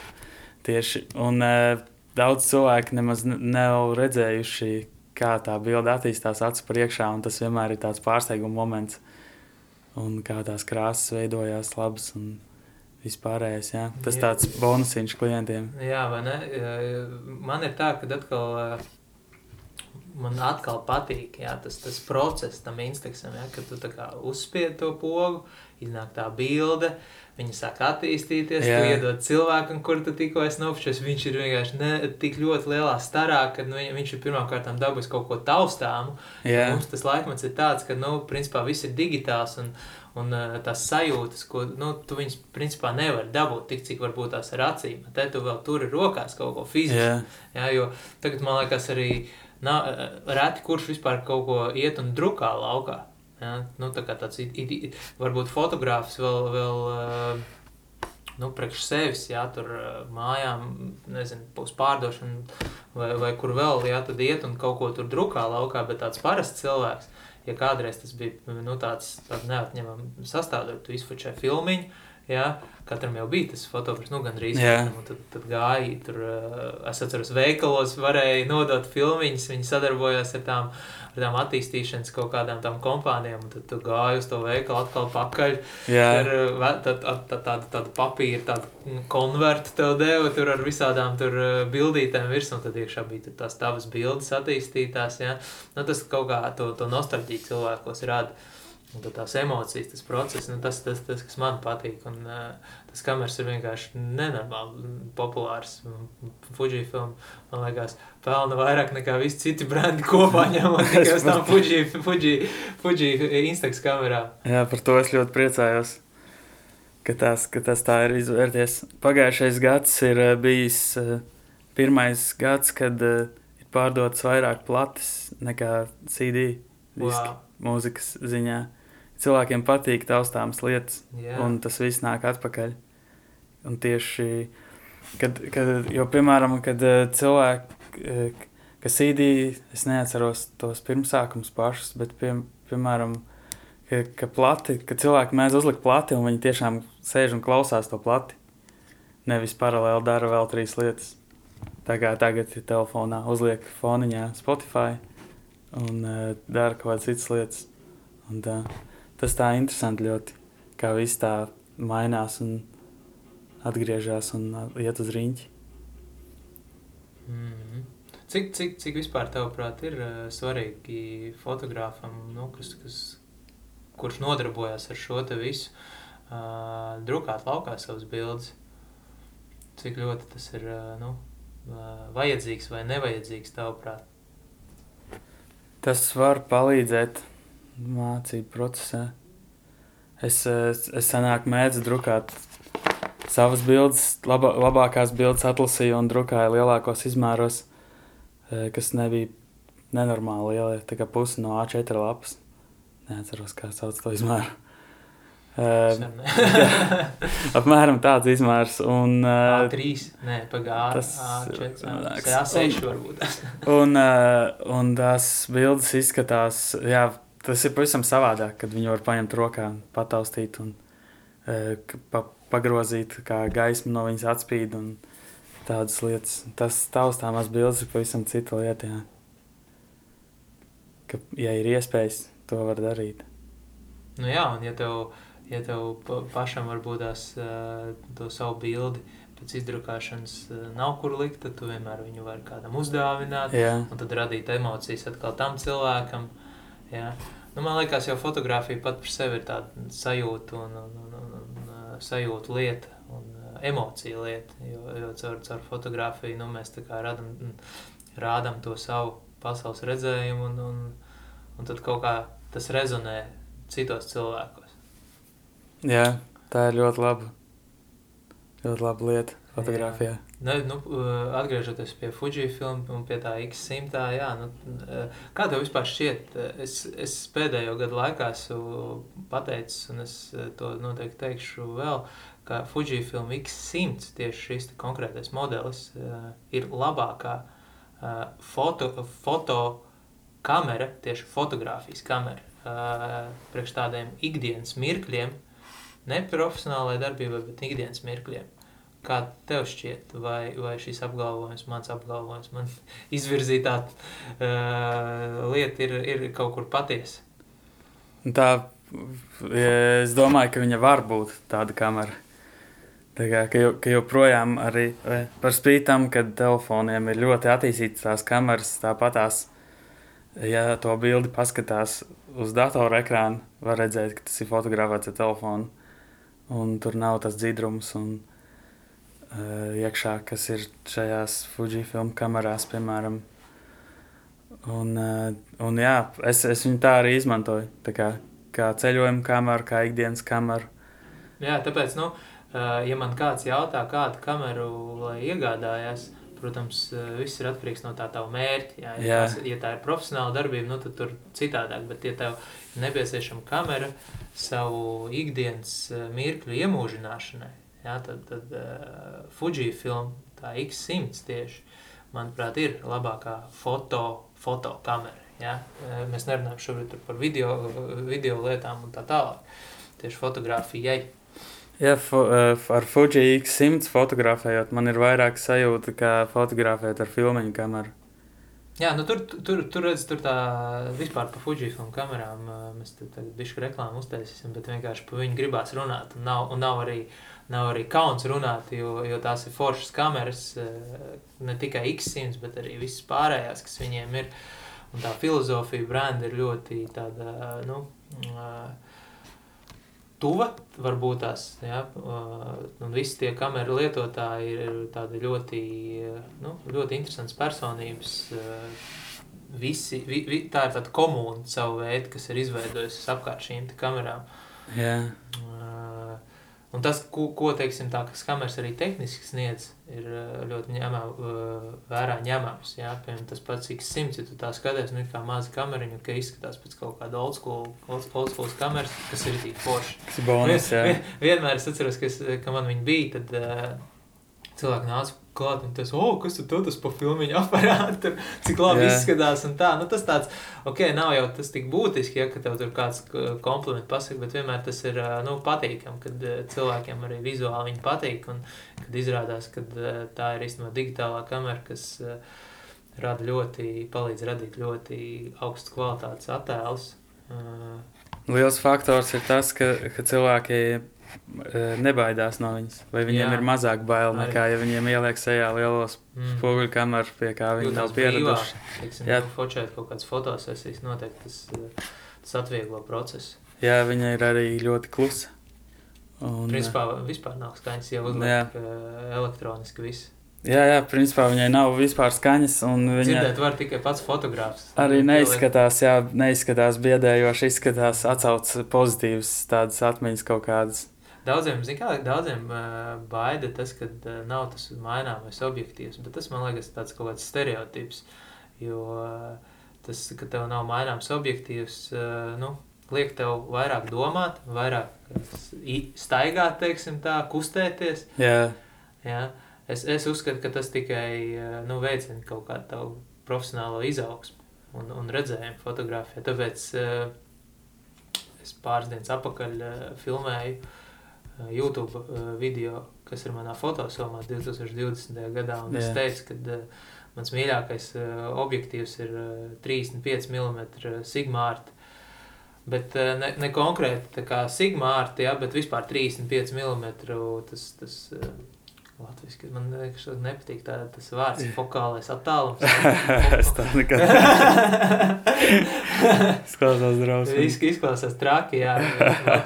Tieši. Un uh, daudz cilvēku nemaz nav redzējuši, kā tā bilde attīstās acu priekšā, un tas vienmēr ir tāds pārsteiguma moments. Un kā tās krāsas veidojās labas un vispārējais. Jā. Tas jā. tāds bonusiņš klientiem. Jā, vai ne? Man ir tā, ka atkal. Man atkal patīk jā, tas, tas process tam ja, kad tu uzspied to pogu, iznāk tā bilde, uh, Viņi sāk attīstīties, Jā. tu iedod cilvēkam, kur tu tikko esi nopšķis. Viņš ir vienkārši ne, tik ļoti lielā starā, ka nu, viņš ir pirmkārt dabūjis kaut ko taustāmu. Mums tas laikmets ir tāds, ka, nu, principā viss ir digitāls un, un uh, tās sajūtas, ko, nu, tu viņus, principā, nevari dabūt tik, cik varbūt tās ar acīm. Te tu vēl turi rokās kaut ko fizisku. Jā. Jā, jo tagad man liekas arī, nav, reti kurš vispār kaut ko iet un drukā laukā. Ja? Nu, tā kā tāds it, it, varbūt fotogrāfs vēl, vēl nu, priekš sevis, ja tur mājām, nezinu, uz pārdošanu vai, vai kur vēl, ja tad iet un kaut ko tur drukā laukā, bet tāds parasts cilvēks, ja kādreiz tas bija nu, tāds, tāds neatņemam sastāvdaļa, tu izfučē filmiņu, ja, katram jau bija tas fotografs, nu, gandrīz. Yeah. Un tad, tad gāja, tur, es atceros, veikalos varēja nodot filmiņas, viņi sadarbojās ar tām ar tām attīstīšanas kaut kādām tām kompānijām, un tad tu gāji uz to veikalu atkal pakaļ. Jā. Ar eh, tad, tad, tādu, tādu papīru, tādu konvertu tev deva tur ar visādām tur eh, bildītēm virs, un tad iekšā bija tās tavas bildes attīstītās, ja. Nu, tas kaut kā to, to nostalģiju cilvēkos rada. Un tās emocijas, tas process, nu, tas, tas, tas, kas man patīk. Un, uh, tas kameras ir vienkārši nenormāli populārs. Fujifilm, man liekas, pelna vairāk nekā visi citi brendi kopā ņemot tikai uz tām Fuji, Fuji, Fuji Instax kamerā. Jā, par to es ļoti priecājos. Ka tas, ka tas tā ir izvērties. Pagājušais gads ir uh, bijis uh, pirmais gads, kad uh, ir pārdotas vairāk plates nekā CD diski wow. mūzikas ziņā cilvēkiem patīk taustāmas lietas, yeah. un tas viss nāk atpakaļ. Un tieši, kad, kad, jo, piemēram, kad eh, cilvēki, eh, kas CD, es neatceros tos pirmsākums pašus, bet, pie, piemēram, ka, ka, plati, ka cilvēki mēdz uzlikt plati, un viņi tiešām sēž un klausās to plati. Nevis paralēli dara vēl trīs lietas. Tā kā tagad ir telefonā, uzliek foniņā Spotify un uh, dara kaut kādas citas lietas. Un, uh, tas tā interesanti ļoti, kā viss tā mainās un atgriežas un iet uz rīņķi. Mm -hmm. Cik, cik, cik vispār tavuprāt ir uh, svarīgi fotogrāfam, nu, kas, kas, kurš nodarbojas ar šo te visu, uh, drukāt laukā savas bildes? Cik ļoti tas ir uh, nu, uh, vajadzīgs vai nevajadzīgs tavuprāt? Tas var palīdzēt mācību procesā. Es, es, es senāk mēdzu drukāt savas bildes, laba, labākās bildes atlasīju un drukāju lielākos izmēros, eh, kas nebija nenormāli lieli, tā kā pusi no A4 lapas. Neatceros, kā sauc to izmēru. Uh, apmēram tāds izmērs. Un, uh, A3, nē, pagājušā tas A4, A6 varbūt. un, uh, un tās bildes izskatās, jā, tas ir pavisam savādāk, kad viņi var paņemt rokā, pataustīt un e, pa, pagrozīt, kā gaisma no viņas atspīd un tādas lietas. Tas taustāmās bildes ir pavisam cita lieta, jā. Ka, ja ir iespējas, to var darīt. Nu jā, un ja tev, ja tev pašam varbūt tās to savu bildi pēc izdrukāšanas nav kur likt, tad tu vienmēr viņu vari kādam uzdāvināt, jā. un tad radīt emocijas atkal tam cilvēkam, jā. Nu, man liekas, jau fotografija pat par sevi ir tāda sajūta un, un, sajūta lieta un uh, emocija lieta. Jo, jo caur, caur fotografiju nu, mēs radam, rādam to savu pasaules redzējumu, un, un, un tad kaut kā tas rezonē citos cilvēkos. Jā, tā ir ļoti laba. ļoti laba lieta fotografijā. Nu, nu, uh, atgriežoties pie Fujifilm un pie tā X100, jā, nu, uh, kā tev vispār šķiet? Es, es pēdējo gadu laikā esmu pateicis, un es to noteikti teikšu vēl, ka Fujifilm X100, tieši šis konkrētais modelis, ir labākā foto, foto kamera, tieši fotografijas kamera, priekš tādiem ikdienas mirkļiem, ne profesionālai darbībai, bet ikdienas mirkļiem. Kā tev šķiet, vai, vai šis apgalvojums, mans apgalvojums, man izvirzītā uh, lieta ir, ir kaut kur patiesa? Tā, es domāju, ka viņa var būt tāda kamera. Tā kā, ka, ka joprojām arī par spītam, kad telefoniem ir ļoti attīstītas tās kameras, tāpat tās, ja to bildi paskatās uz datora ekrāna, var redzēt, ka tas ir fotografēts ar telefonu. Un tur nav tas dzidrums un iekšā, kas ir šajās Fujifilm kamerās, piemēram. Un, uh, un jā, es, es viņu tā arī izmantoju. Tā kā, kā ceļojuma kameru, kā ikdienas kameru. Jā, tāpēc, nu, uh, ja man kāds jautā, kādu kameru lai iegādājās, protams, viss ir atkarīgs no tā tava mērķa. Jā, ja, Jā. tās, ja tā ir profesionāla darbība, nu, tad tur citādāk. Bet, ja tev nepieciešama kamera savu ikdienas mirkļu iemūžināšanai, jā, tad, tad uh, Fujifilm, tā X100 tieši, manuprāt, ir labākā foto, fotokamera. Ja? Mēs nerunājam šobrīd par video, video lietām un tā tālāk. Tieši fotografijai. Jā, fo, ar Fuji X100 fotografējot, man ir vairāk sajūta, kā fotografēt ar filmu kameru. Jā, nu tur, tur, tur redz, tur tā vispār par Fujifilm kamerām mēs tagad bišku reklāmu uztaisīsim, bet vienkārši par viņu gribās runāt. Un nav, un nav, arī, nav arī kauns runāt, jo, jo tās ir foršas kameras, ne tikai X100, bet arī visas pārējās, kas viņiem ir. Un tā filozofija brenda ir ļoti tāda, nu, tuva, varbūt tās, ja, un visi tie kameru lietotāji ir tādi ļoti, nu, ļoti interesants personības, visi, vi, vi, tā ir tāda komūna savu veidu, kas ir izveidojusies apkārt šīm kamerām. Jā. Un tas, ko, ko teiksim, tā, kas kameras arī tehniski sniedz, ir ļoti ņemā, vērā ņemams. Jā, piemēram, tas pats X100, ja tu tā skaties, nu kā maza kameriņa, ka izskatās pēc kaut kāda old school, old, old school kameras, kas ir tik forši. Tas ir bonus, jā. Vien, vienmēr es atceros, ka, es, ka man viņi bija, tad uh, cilvēki nāca klāt un tas, oh, kas tu tas pa filmiņu aparātu, cik labi yeah. izskatās un tā. Nu, tas tāds, ok, nav jau tas tik būtiski, ja, ka tev tur kāds komplimenti pasaka, bet vienmēr tas ir, nu, patīkam, kad cilvēkiem arī vizuāli viņi patīk un kad izrādās, ka tā ir īstenībā digitālā kamera, kas rada ļoti, palīdz radīt ļoti augstu kvalitātes attēlus. Liels faktors ir tas, ka, ka cilvēki nebaidās no viņas. Vai viņiem Jā. ir mazāk bail nekā, ja viņiem ieliek sejā lielos mm. spoguļu kameras, pie kā viņi nav pieraduši. Teiksim, Jā, fočēt kaut kādas fotosesijas, noteikti tas, tas atvieglo procesu. Jā, viņa ir arī ļoti klusa. Un, Principā vispār nav skaņas, jau uzliek elektroniski viss. Jā, jā, principā viņai nav vispār skaņas. Viņa Dzirdēt, var tikai pats fotogrāfs. Arī neizskatās, jā, neizskatās biedējoši, izskatās atcauc pozitīvas tādas atmiņas kaut kādas. Daudziem, kā, daudziem uh, baida tas, ka uh, nav tas maināmais objektīvs, bet tas man liekas tāds kaut kāds stereotips. Jo uh, tas, ka tev nav maināms objektīvs, uh, nu, liek tev vairāk domāt, vairāk staigāt, teiksim tā, kustēties. Jā. Jā. Es, es uzskatu, ka tas tikai nu, veicina kaut kādu tavu profesionālo izaugsmu un, un redzējumu fotografijā. Tāpēc uh, es pāris dienas atpakaļ uh, filmēju uh, YouTube uh, video, kas ir manā fotosomā 2020. gadā. Un es teicu, ka uh, mans mīļākais uh, objektīvs ir uh, 35 mm Sigmārta. Bet uh, ne, ne konkrēti kā Sigmārta, ja, bet vispār 35 mm tas, tas uh, Latvijas, man liekas, nepatīk tā, tas vārds - fokālais attālums. es tā nekad. Izklausās drausmīgi. Iz, izklausās traki, jā.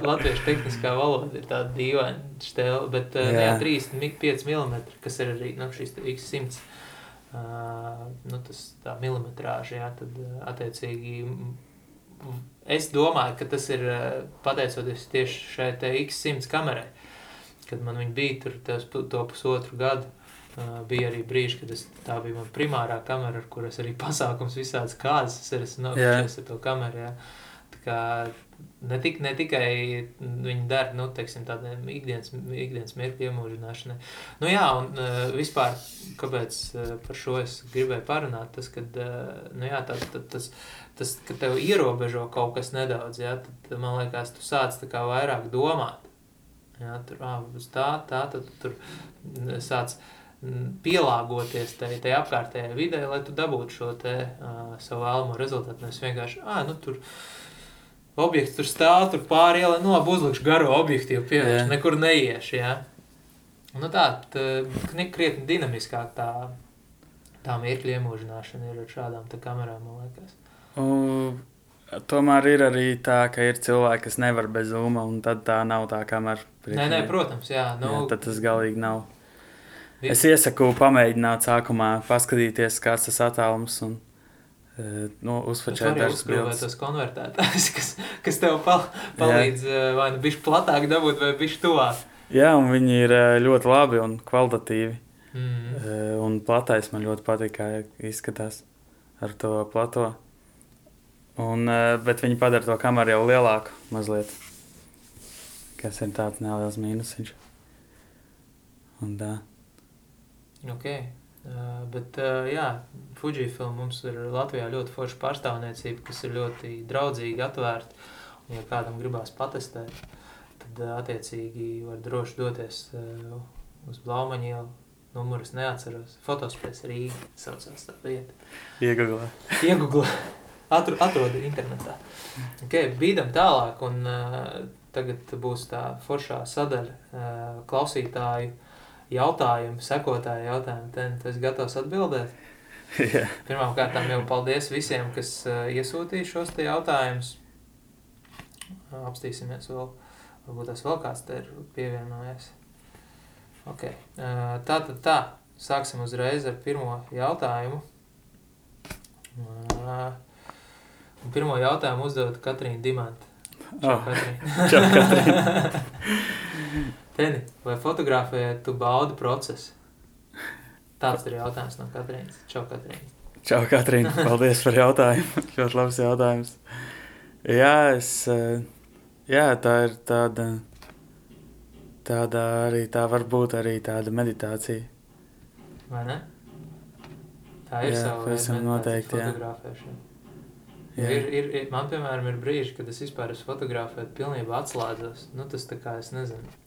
Latviešu tehniskā valoda ir tāda dīvaina štēla, bet jā. Jā, 35 mm, kas ir arī nu, šīs X100, uh, nu, tas tā milimetrāža, jā, tad attiecīgi es domāju, ka tas ir pateicoties tieši šai te X100 kamerai kad man viņa bija tur pu- to pusotru gadu. Uh, bija arī brīži, kad es, tā bija mana primārā kamera, ar kuras arī pasākums visādas kāzas. Es arī esmu nofočējis ar to kameru. Jā. Tā kā ne, tik, ne tikai viņi dara nu, teiksim, tādiem ikdienas, ikdienas mirkļu iemūžināšanai. Nu, jā, un uh, vispār, kāpēc uh, par šo es gribēju parunāt, tas, kad, uh, nu, jā, tā, tā, tas, tas, ka tev ierobežo kaut kas nedaudz, jā, tad, man liekas, tu sāc tā kā vairāk domāt. Jā, tur, uz tā, tā, tad tu tur mm, sāc mm, pielāgoties tai, tai apkārtējai vidē, lai tu dabūtu šo te uh, savu vēlamo rezultātu. Nevis vienkārši, ā, nu tur objekts tur stāv, tur pāri ielai, nu, labi, uzlikšu garo objektīvu pievēršu, nekur neiešu, jā. Nu tā, tā krietni dinamiskāk tā, tā mirkļa iemūžināšana ir ar šādām te kamerām, man liekas. Un, tomēr ir arī tā, ka ir cilvēki, kas nevar bez zūma, un tad tā nav tā kamera. Nē, nē, protams, jā. Nu, jā, tad tas galīgi nav. Vi- Es iesaku pamēģināt sākumā, paskatīties, kāds tas attālums un e, nu, uzfačēt dažas bildes. tos konvertētājus, kas, kas tev pal palīdz eh, vai nu bišķi platāk dabūt, vai bišķi tuvāk. Jā, un viņi ir e, ļoti labi un kvalitatīvi. Mm. E, Un platais man ļoti patīk, kā izskatās ar to plato. Un, e, bet viņi padara to kameru jau lielāku mazliet. Kas ir tāds neliels mīnusiņš. Un tā. Ok. Uh, bet, uh, jā, Fujifilm mums ir Latvijā ļoti forša pārstāvniecība, kas ir ļoti draudzīgi atvērta. Un, ja kādam gribās patestēt, tad uh, attiecīgi var droši doties uh, uz Blaumaņu ielu. Numuru es neatceros. Fotospēks Rīga saucās tā vieta. Iegūlē. Iegūgla. Atru, atrodi internetā. Okay, bīdam tālāk, un uh, tagad būs tā foršā sadaļa uh, klausītāju jautājumu, sekotāju jautājumu. Ten, tu esi gatavs atbildēt? Jā. Pirmkārt, jau paldies visiem, kas uh, iesūtīja šos te jautājumus. Uh, apstīsimies vēl, varbūt tas vēl kāds te ir pievienojies. Okay. Uh, tā tad tā, sāksim uzreiz ar pirmo jautājumu. Uh, un pirmo jautājumu uzdod Katrīna Dimanta. Čau, Oh, Katrīna. čau, Katrīna. Teni, vai fotografējot, tu baudi procesu? Tāds ir jautājums no Katrīnas. Čau, Katrīna. Čau, Katrīna. Paldies par jautājumu. ļoti labs jautājums. Jā, es, eh, jā, tā ir tāda, tāda arī, tā var būt arī tāda meditācija. Vai ne? Tā ir Jā, sava veida meditācija, noteikti, fotografēšana. Jā. Ir, ir, ir, man, piemēram, ir brīži, kad es vispār esmu fotografējis, pilnībā atslēdzos. Nu, tas tā kā es nezinu,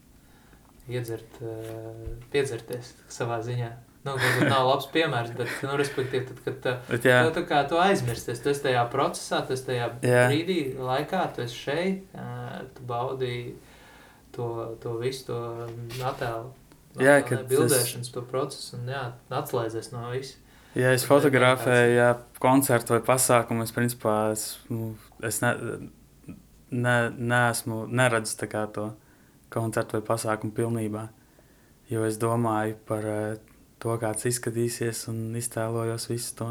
iedzert, uh, piedzerties savā ziņā. Nu, varbūt nav labs piemērs, bet, nu, respektīvi, tad, kad uh, Bet, tu, tā kā tu aizmirsties, tu esi tajā procesā, tu esi tajā Jā. brīdī, laikā, tu esi šeit, uh, tu baudi to, to visu, to attēlu. Jā, attēlu, bildēšanas to procesu un jā, atslēdzies no visa. Ja es fotografēju jā, koncertu vai pasākumu, es principā esmu, es ne, ne, neesmu, neredzu to koncertu vai pasākumu pilnībā. Jo es domāju par eh, to, kāds izskatīsies un iztēlojos visu to.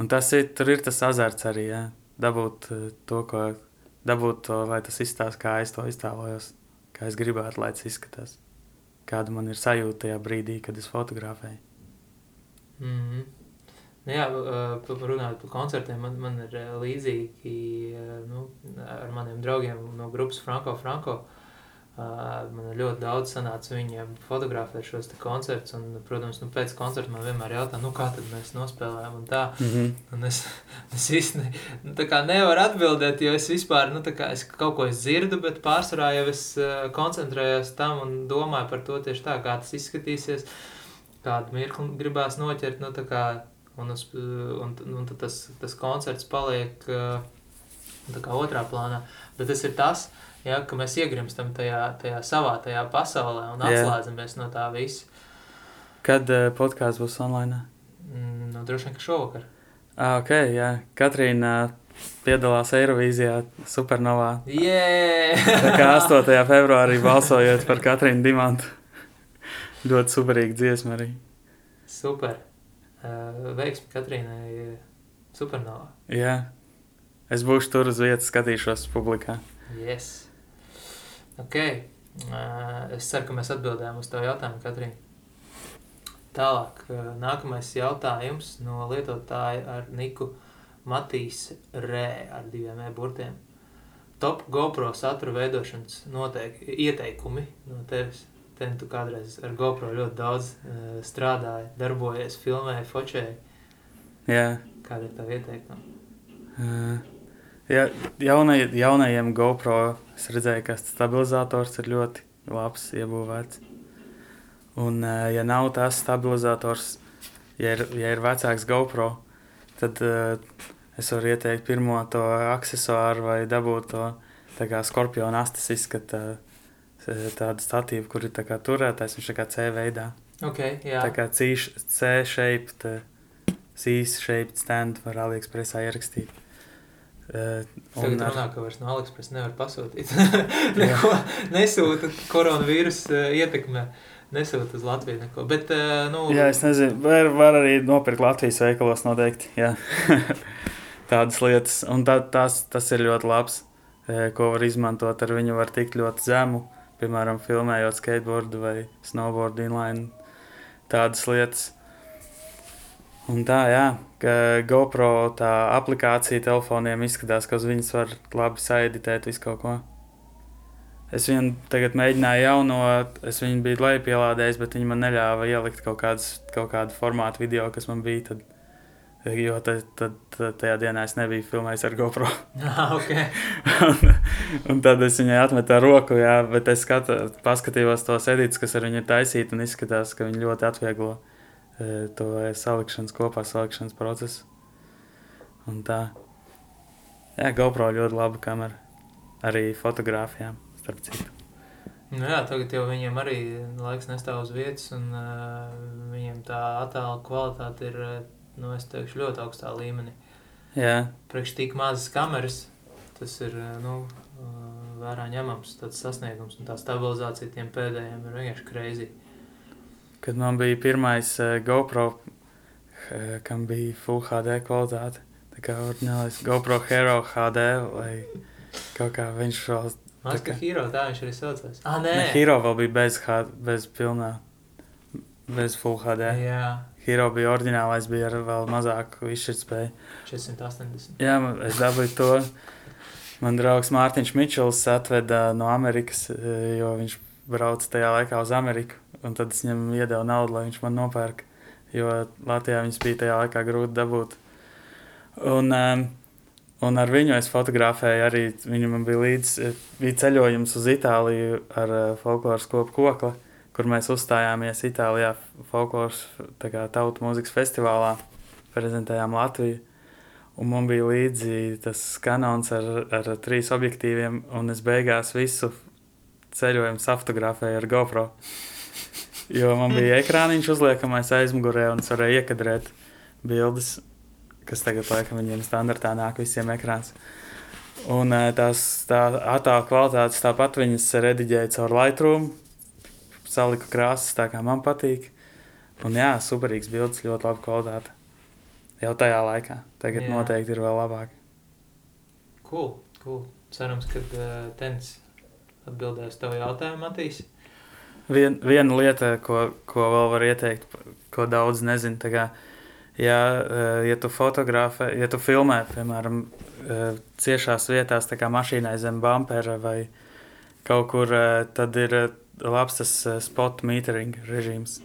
Un tas ir, ir tas azarts arī, jā, dabūt eh, to, ko, dabūt to, lai tas izstāsta, kā es to iztēlojos, kā es gribētu, lai tas izskatās. Kāda man ir sajūta tajā brīdī, kad es fotografēju. Mm -hmm. nu, jā, uh, pa- runājot par koncertiem, man, man ir uh, līdzīgi uh, nu, ar maniem draugiem no grupas Franko Franko. Uh, man ir ļoti daudz sanāca viņiem fotografēt šos koncertus, un, protams, nu, pēc koncerta man vienmēr jautā, nu, kā tad mēs nospēlējām un tā. Mm -hmm. Un es, es īsti nu, nevaru atbildēt, jo es vispār nu, tā kā es kaut ko es dzirdu, bet pārsvarā jau es uh, koncentrējos tam un domāju par to tieši tā, kā tas izskatīsies, kādu mirkli gribās noķert. Nu, tā kā, un, uz, un, un tad tas, tas koncerts paliek tā kā otrā plānā. Bet tas ir tas, ja, ka mēs iegrimstam tajā, tajā savā tajā pasaulē un atslēdzamies no tā visa. Kad uh, podkāsts būs online? Mm, nu, droši vien, ka šovakar. Ok, jā. Katrīna piedalās Eirovīzijā, Supernovā. Yeah! Tā kā 8. februārī balsojot par Katrīnu Dimantu. Ļoti superīga dziesma arī. Super. Uh, veiksmi Katrīnai Supernovā. Jā. Es būšu tur uz vietas, skatīšos publikā. Yes. Ok. Uh, es ceru, ka mēs atbildējām uz to jautājumu, Katrīna. Tālāk, uh, nākamais jautājums no lietotāja ar Niku Matīs Rē ar diviem e-burtiem. Top GoPro satura veidošanas noteik, ieteikumi no tevis. Ten tu kādreiz ar GoPro ļoti daudz uh, strādāji, darbojies, filmēji, fočēji. Jā. Kāda ir tava ieteikuma? Uh, ja, jaunai, jaunajiem GoPro es redzēju, ka stabilizators ir ļoti labs, iebūvēts. Un, uh, ja nav tas stabilizators, ja ir, ja ir vecāks GoPro, tad uh, es varu ieteikt pirmo to accessoru vai dabūt to skorpionu astes izskata tādu statīvu, kur ir tā kā turētais, viņš ir kā C veidā. Okay, jā. tā kā C-shaped, C-shaped stand var AliExpressā ierakstīt. Uh, Tagad ar... runā, ka vairs no AliExpress nevar pasūtīt. neko nesūta koronavīrus uh, ietekmē. Nesūta uz Latviju neko. Bet, uh, nu... Jā, es nezinu, var, var arī nopirkt Latvijas veikalos noteikti. Tādas lietas. Un tā, tas, tas ir ļoti labs, ko var izmantot. Ar viņu var tikt ļoti zemu. Uh, piemēram, filmējot skateboardu vai snowboardu inline, tādas lietas. Un tā, jā, ka GoPro tā aplikācija telefoniem izskatās, ka uz viņas var labi saeditēt visu kaut ko. Es viņu tagad mēģināju jauno, es viņu biju lejupielādējis, bet viņi man neļāva ielikt kaut, kādas, kaut kādu formātu video, kas man bija. Tad Jo tad, tad, tad tajā dienā es nebiju filmējis ar GoPro. Ah, okay. un, un tad es viņai atmetu roku, jā, bet es skatu, paskatījos tos edītus, kas ar viņu ir taisīti, un izskatās, ka viņi ļoti atvieglo e, to salikšanas kopā, salikšanas procesu. Un tā. Jā, GoPro ļoti laba kamera. Arī fotografijām, starp citu. Nu jā, tagad jau viņiem arī laiks nestāv uz vietas, un uh, viņiem tā attēla kvalitāte ir uh, nu, es teikšu, ļoti augstā līmenī. Jā. Priekš tik mazas kameras, tas ir nu, vērā ņemams sasniegums, un tā stabilizācija tiem pēdējiem ir vienkārši crazy. Kad man bija pirmais uh, GoPro, kam bija Full HD kvalitāte, tā kā ordinālais GoPro Hero HD vai kaut kā viņš vēl. Man liekas, ka Hero tā viņš arī saucās. Ah, nē. Ne, Hero vēl bija bez, bez pilnā, bez Full HD. Jā. Hero bija oriģinālais, bija ar vēl mazāku izšķirtspēju. 480. Jā, es dabūju to. Man draugs Mārtiņš Mičels atveda no Amerikas, e, jo viņš brauca tajā laikā uz Ameriku. Un tad es viņam iedevu naudu, lai viņš man nopērk. Jo Latvijā viņas bija tajā laikā grūti dabūt. Un, um, un ar viņu es fotografēju arī. Viņam bija līdzi bija ceļojums uz Itāliju ar folkloras kopu kokli kur mēs uzstājāmies Itālijā folkloras tautu mūzikas festivālā, prezentējām Latviju. Un man bija līdzi tas kanons ar, ar trīs objektīviem, un es beigās visu ceļojumu fotografēju ar GoPro. Jo man bija ekrāniņš uzliekamais aizmugurē, un es varēju iekadrēt bildes, kas tagad laikam viņiem standartā nāk visiem ekrāns. Un eh, tās tā attēlu kvalitātes tāpat viņas rediģēja caur Lightroom, saliku krāsas tā, kā man patīk. Un jā, superīgs bildes, ļoti laba kvalitāte. Jau tajā laikā. Tagad jā. noteikti ir vēl labāk. Cool, cool. Cerams, ka uh, Tens atbildēs tev jautājumu, Matīs. Vien, viena lieta, ko, ko vēl var ieteikt, ko daudz nezinu, tā kā, ja, uh, ja tu fotografē, ja tu filmē, piemēram, uh, ciešās vietās, tā kā mašīnai zem bumpera vai kaut kur, tad ir labs tas eh, spot metering režīms,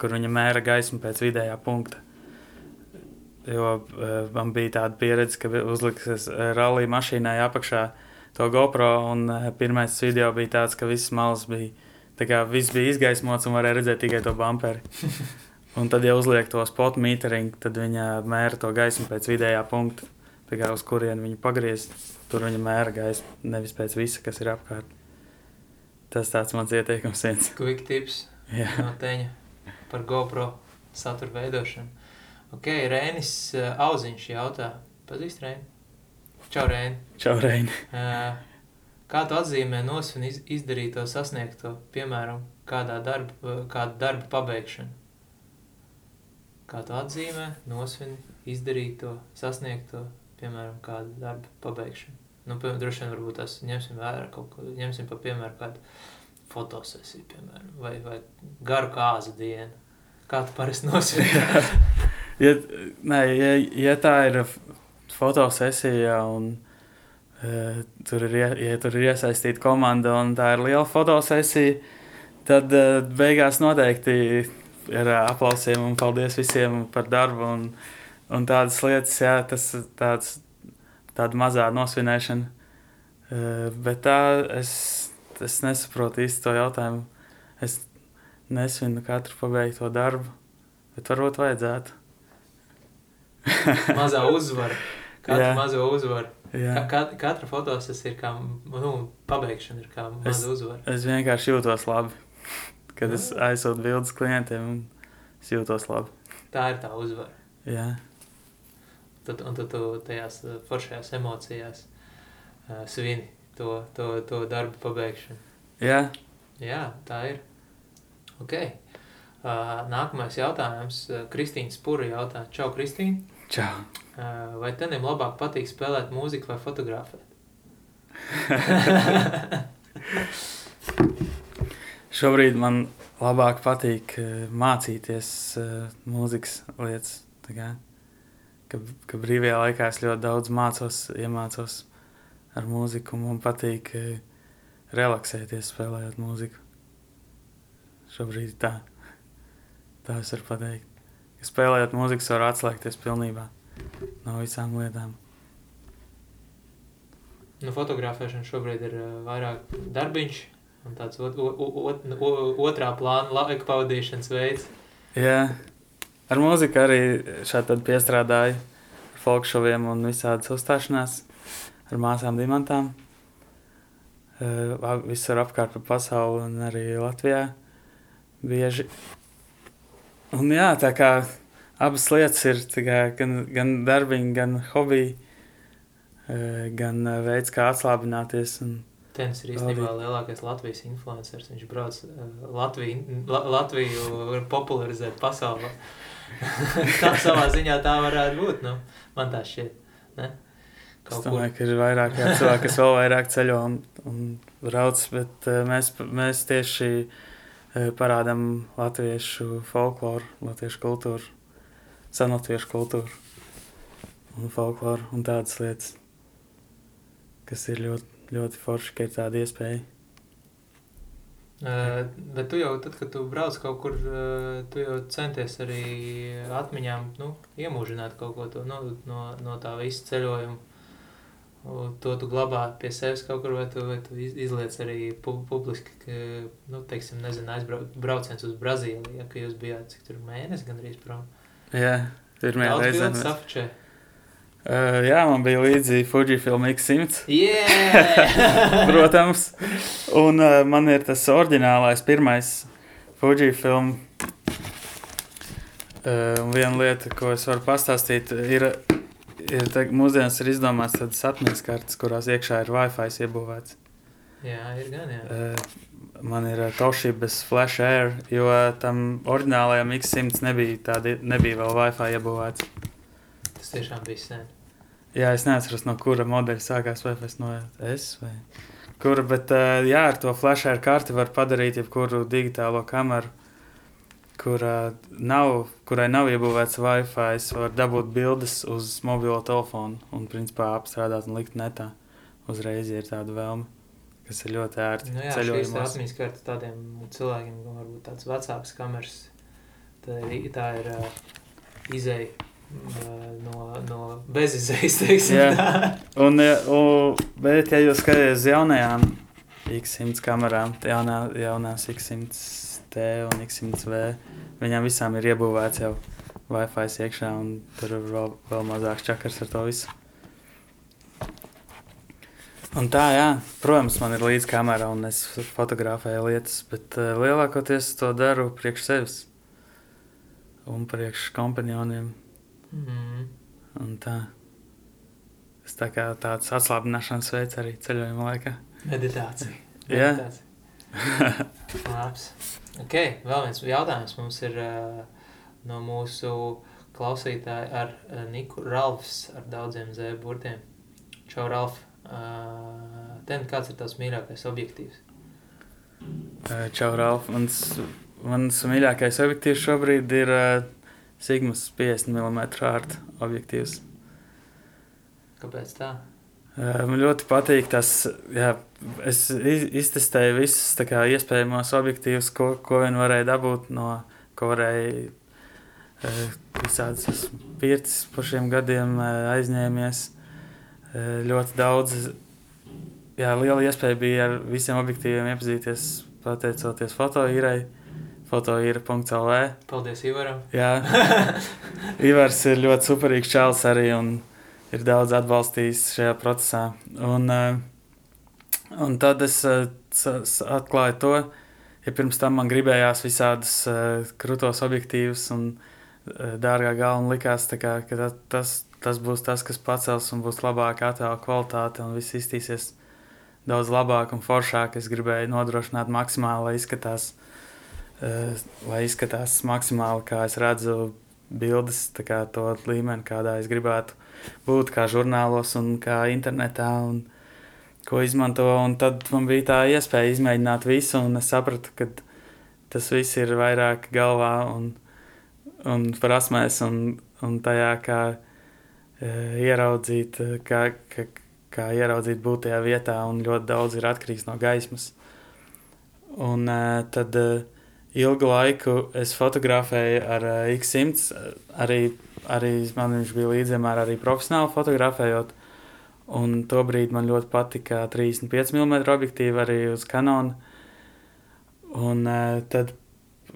kur viņa mēra gaismu pēc vidējā punkta. Jo uh, man bija tāda pieredze, ka uzliks eh, rallija mašīnai apakšā to GoPro, un pirmais video bija tāds, ka viss malas bija, tā kā viss bija izgaismots un varēja redzēt tikai to bumperi. Un tad, ja uzliek to spot metering, tad viņa mēra to gaismu pēc vidējā punkta, kā uz kurien viņa pagriezt, tur viņa mēra gaismu, nevis pēc visa, kas ir apkārt. Tas tāds mans ieteikums viens. Quick tips Jā. no teņa par GoPro satura veidošanu. Ok, Rēnis uh, Auziņš jautā. Pazīst Rēni? Čau, Rēni. Čau, Rēni. Uh, kā tu atzīmē nosvin iz, izdarīto sasniegto, piemēram, kādā darba, uh, kāda darba pabeigšana? Kā tu atzīmē nosvin izdarīto, sasniegto, piemēram, kāda darba pabeigšana? Nu, piemēram, droši vien varbūt tas ņemsim vērā kaut ko, ņemsim pa piemēru kādu fotosesija, piemēram, vai, vai garu kāzu diena? Kā tu parasti nosvērti? ja, nē, ja, ja tā ir fotosesija un uh, tur ir, ja tur ir iesaistīta komanda un tā ir liela fotosesija, tad uh, beigās noteikti ir uh, aplausījumi un paldies visiem par darbu un, un tādas lietas, jā, tas tāds, tāda mazā nosvinēšana. Uh, bet tā es, es nesaprotu īsti to jautājumu. Es nesvinu katru pabeigto darbu, bet varbūt vajadzētu. Mazā uzvara. Katra Jā. mazo uzvaru. Jā. Ka, kat- katra fotosesija ir kā, nu, pabeigšana ir kā maza uzvara. Es vienkārši jūtos labi, kad es aizsūtu bildes klientiem. un Es jūtos labi. Tā ir tā uzvara. Jā, Tad, un tad tu tajās uh, foršajās emocijās uh, svini to, to, to darbu pabeigšanu. jā. Jā, tā ir. Ok. Uh, nākamais jautājums. Kristīna Spura jautā. Čau, Kristīna. Čau. Uh, vai tenim labāk patīk spēlēt mūziku vai fotografēt? Šobrīd man labāk patīk eh, mācīties eh, mūzikas lietas. Tā kā, ka, ka brīvajā laikā es ļoti daudz mācos, iemācos ar mūziku. Man patīk eh, relaksēties, spēlējot mūziku. Šobrīd tā. Tā es varu pateikt. Ka spēlējot mūziku, var atslēgties pilnībā no visām lietām. Nu, fotografēšana šobrīd ir uh, vairāk darbiņš un tāds ot, ot, o, otrā plāna laika pavadīšanas veids. Jā, ar mūziku arī šādi piestrādāju ar folkšoviem un visādas uzstāšanās ar māsām dimantām. Eh, Visur apkārt pa pasauli un arī Latvijā bieži. Un jā, tā kā abas lietas ir kā gan, gan darbiņi, gan hobiji, eh, gan veids, kā atslābināties. Un, Tenis ir īstenībā lielākais Latvijas influenceris. Viņš brauc uh, Latviju, La, Latviju popularizēt pasaulē. tā savā ziņā tā varētu būt. Nu, man tā šķiet. Ne? Es Kaut kur. domāju, ka ir vairāk jā, cilvēki, kas vēl vairāk ceļo un, un brauc, bet uh, mēs, mēs tieši uh, parādām latviešu folkloru, latviešu kultūru, senlatviešu kultūru un folkloru un tādas lietas, kas ir ļoti, ļoti forši, ka ir tāda iespēja. Bet tu jau, tad, kad tu brauc kaut kur, tu jau centies arī atmiņām nu, iemūžināt kaut ko to, nu, no, no tā visa ceļojuma. To tu glabā pie sevis kaut kur, vai tu, vai tu iz- izliec arī pu publiski, ka, nu, teiksim, nezinu, aizbrauciens uz Brazīliju, ja, ka jūs bijāt, cik tur mēnesi gandrīz prom. Jā, pirmajā Daudz reizē. bildes Mēs... Uh, jā, man bija līdzi Fujifilm X100. Yeah! Protams, un uh, man ir tas oriģinālais, pirmais Fujifilm. Uh, viena lieta, ko es varu pastāstīt, ir, ir tā, mūsdienās ir izdomāts tādas atmiņas kartes, kurās iekšā ir Wi-Fi iebūvēts. jā, ir gan, jā. Uh, man ir Toshibas Flash Air, jo tam oriģinālajam X100 nebija, tādi, nebija vēl Wi-Fi iebūvēts. Tiešām bija sen. Jā, es neatceros, no kura modeļa sākās Wi-Fi no S vai kura, bet uh, jā, ar to flash ar karti var padarīt jebkuru digitālo kameru, kurā nav, kurai nav iebūvēts Wi-Fi, var dabūt bildes uz mobilo telefonu un principā apstrādāt un likt netā. Uzreiz ir tāda vēlme, kas ir ļoti ērti Nu jā, šīs atmiņas kartes tādiem cilvēkiem, kam varbūt tāds vecāks kameras, tā ir, tā ir uh, izēja uh, no, no bezizējas, teiksim Jā. tā. Un, ja, un, bet, ja jūs skatāties uz jaunajām X100 kamerām, jaunā, jaunās X100T un X100V, viņām visām ir iebūvēts jau Wi-Fi iekšā, un tur ir vēl, vēl mazāk čakars ar to visu. Un tā, jā, protams, man ir līdzi kamera, un es fotografēju lietas, bet uh, lielākoties to daru priekš sevis un priekš kompanioniem. Mm. Un tā. Tas tā kā tāds atslābināšanas veids arī ceļojuma laikā. Meditācija. Jā. Meditācija. Labs. Ok, vēl viens jautājums mums ir uh, no mūsu klausītāja ar uh, Niku Ralfs ar daudziem Z burtiem. Čau, Ralf. Uh, ten, kāds ir tavs mīļākais objektīvs? Čau, Ralf. Mans, mans mīļākais objektīvs šobrīd ir uh, Sigmas 50 mm ārta objektīvs. Kāpēc tā? Man ļoti patīk tas, jā, es iz- iztestēju visus kā, iespējamos objektīvus, ko, ko vien varēja dabūt no, ko varēja visādas pircis par šiem gadiem aizņēmies. Ļoti daudz, jā, liela iespēja bija ar visiem objektīviem iepazīties pateicoties fotoīrai, fotoīra.lv. Paldies Ivaram. Jā, Ivars ir ļoti superīgs čels arī un ir daudz atbalstījis šajā procesā. Un, eh, un tad es eh, atklāju to, ja pirms tam man gribējās visādus eh, krūtos objektīvus un dārgā galva likās, kā, ka ta- tas, tas būs tas, kas pacels un būs labāka attēla kvalitāte un viss iztīsies daudz labāk un foršāk. Es gribēju nodrošināt maksimāli, lai izskatās, lai izskatās maksimāli, kā es redzu bildes, kā to līmeni, kādā es gribētu būt, kā žurnālos un kā internetā. Un, ko izmanto, un tad man bija tā iespēja izmēģināt visu, un es sapratu, ka tas viss ir vairāk galvā un, un prasmēs, un, un tajā, kā e, ieraudzīt, e, kā, kā, kā ieraudzīt būt tajā vietā, un ļoti daudz ir atkarīgs no gaismas. Un e, tad e, ilgu laiku es fotografēju ar e, X100, arī, arī man viņš bija līdzjamēr arī profesionāli fotografējot, Un tobrīd man ļoti patika 35 mm objektīvi arī uz kanāla. Un uh, tad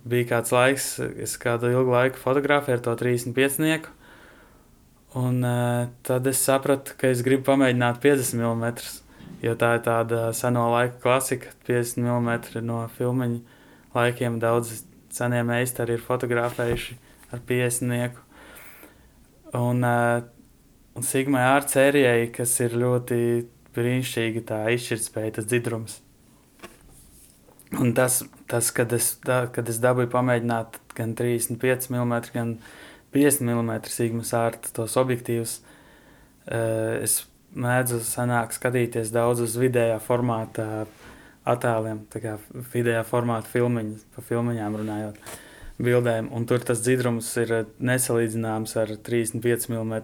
bija kāds laiks, es kādu ilgu laiku fotografēju ar to 35 nieku. Un uh, tad es sapratu, ka es gribu pamēģināt 50 mm. Jo tā ir tāda seno laiku klasika, 50 mm no filmu laikiem. Daudz senie meistari ir fotografējuši ar 50 nieku. Un, uh, Un Sigmai ārā sērijai, kas ir ļoti brīnišķīga, tā izšķirtspēja, tas dzidrums. Un tas, tas kad, es, da, kad es dabūju pamēģināt gan 35 mm, gan 50 mm Sigmas ārta tos objektīvus, eh, es mēdzu sanāk skatīties daudz uz vidējā formāta attēliem, tā kā vidējā formāta filmiņas, pa filmiņām runājot, bildēm. Un tur tas dzidrums ir nesalīdzināms ar 35 mm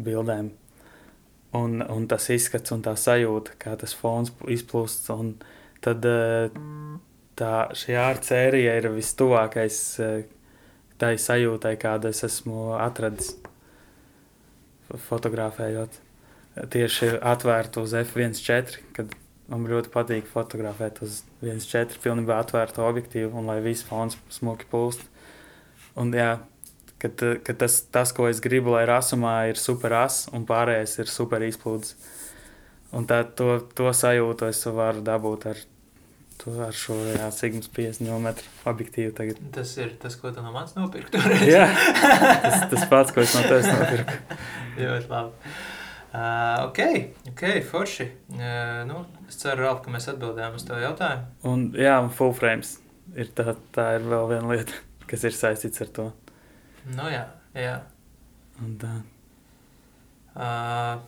bildēm. Un, un tas izskats un tā sajūta, kā tas fons izplūst. Tad tā, šī ārcērija ir vistuvākais tai sajūtai, kādu es esmu atradis fotografējot. Tieši atvērtu uz F1.4, kad man ļoti patīk fotografēt uz 1.4 pilnībā atvērtu objektīvu un lai viss fons smuki plūst. Un jā, kad, kad tas, tas, ko es gribu, lai rasumā ir super asa un pārējais ir super izplūdes. Un tā, to, to sajūtu es varu dabūt ar, to, ar šo Sigmas 50 mm objektīvu. Tagad. Tas ir tas, ko tu no manis nopirki. jā, tas, tas pats, ko es no tevis nopirku. Ļoti labi. Uh, ok, ok, forši. Uh, nu, es ceru, Ralf, ka mēs atbildējām uz tavu jautājumu. Un, jā, un full frames ir tā, tā ir vēl viena lieta, kas ir saistīts ar to. Nu, jā, jā. Un tā. Uh,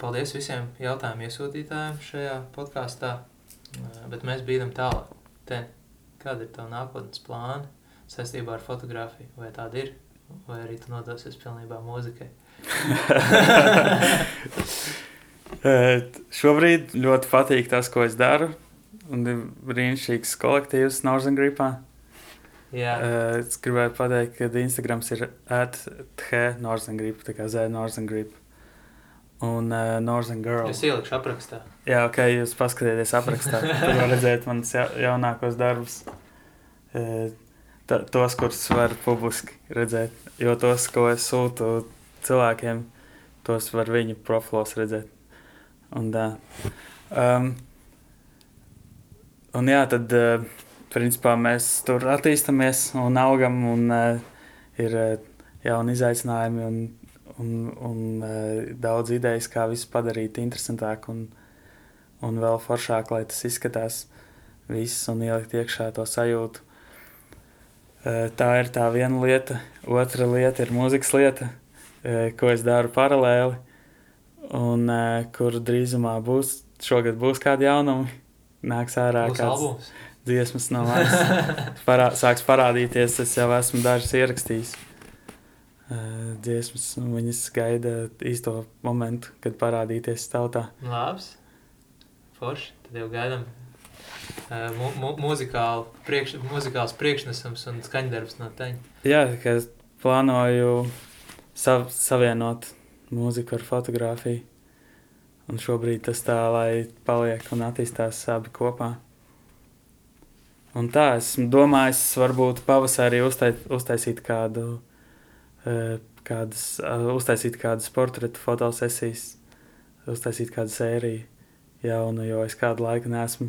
paldies visiem jautājumu iesūtītājiem šajā podkāstā. Uh, bet mēs bijām tālāk. Ten, kāda ir tava nākotnes plāna saistībā ar fotografiju? Vai tāda ir? Vai arī tu nodosies pilnībā mūzikai? Šobrīd ļoti patīk tas, ko es daru. Un ir brīnišķīgs kolektīvs Northern Gripā. Jā. Es gribēju pateikt, ka Instagrams ir athē Northern Grip, tā kā Z Northern Grip. Un uh, Northern Girl. Es ielikšu aprakstā. Jā, ok, jūs paskatieties aprakstā. Tur var redzēt manas ja jaunākos darbus. Uh, tos, kurus var publiski redzēt. Jo tos, ko es sūtu cilvēkiem, tos var viņu profilos redzēt. Un, uh, um, un jā, tad uh, principā mēs tur attīstāmies un augam un uh, ir uh, jauni izaicinājumi un, un, un uh, daudz idejas, kā visu padarīt interesantāk un, un vēl foršāk, lai tas izskatās viss un ielikt iekšā to sajūtu. Uh, tā ir tā viena lieta. Otra lieta ir mūzikas lieta, uh, ko es daru paralēli un uh, kur drīzumā būs, šogad būs kādi jaunumi. nāks ārā Būs kāds albums. dziesmas no manis. Parā, sāks parādīties, es jau esmu dažas ierakstījis. Uh, dziesmas, un viņas gaida īsto momentu, kad parādīties tautā. Labs. Forši. Tad jau gaidām mu, mu, muzikālu priekš, muzikāls priekšnesums un skaņdarbs no teņa. Jā, ka es plānoju sav, savienot mūziku ar fotografiju. Un šobrīd tas tā, lai paliek un attīstās abi kopā. Un tā, es domāju, es varbūt pavasarī uztais, uztaisīt kādu, eh, kādas, uztaisīt kādas portretu fotosesijas, uztaisīt kādu sēriju jaunu, jo es kādu laiku neesmu,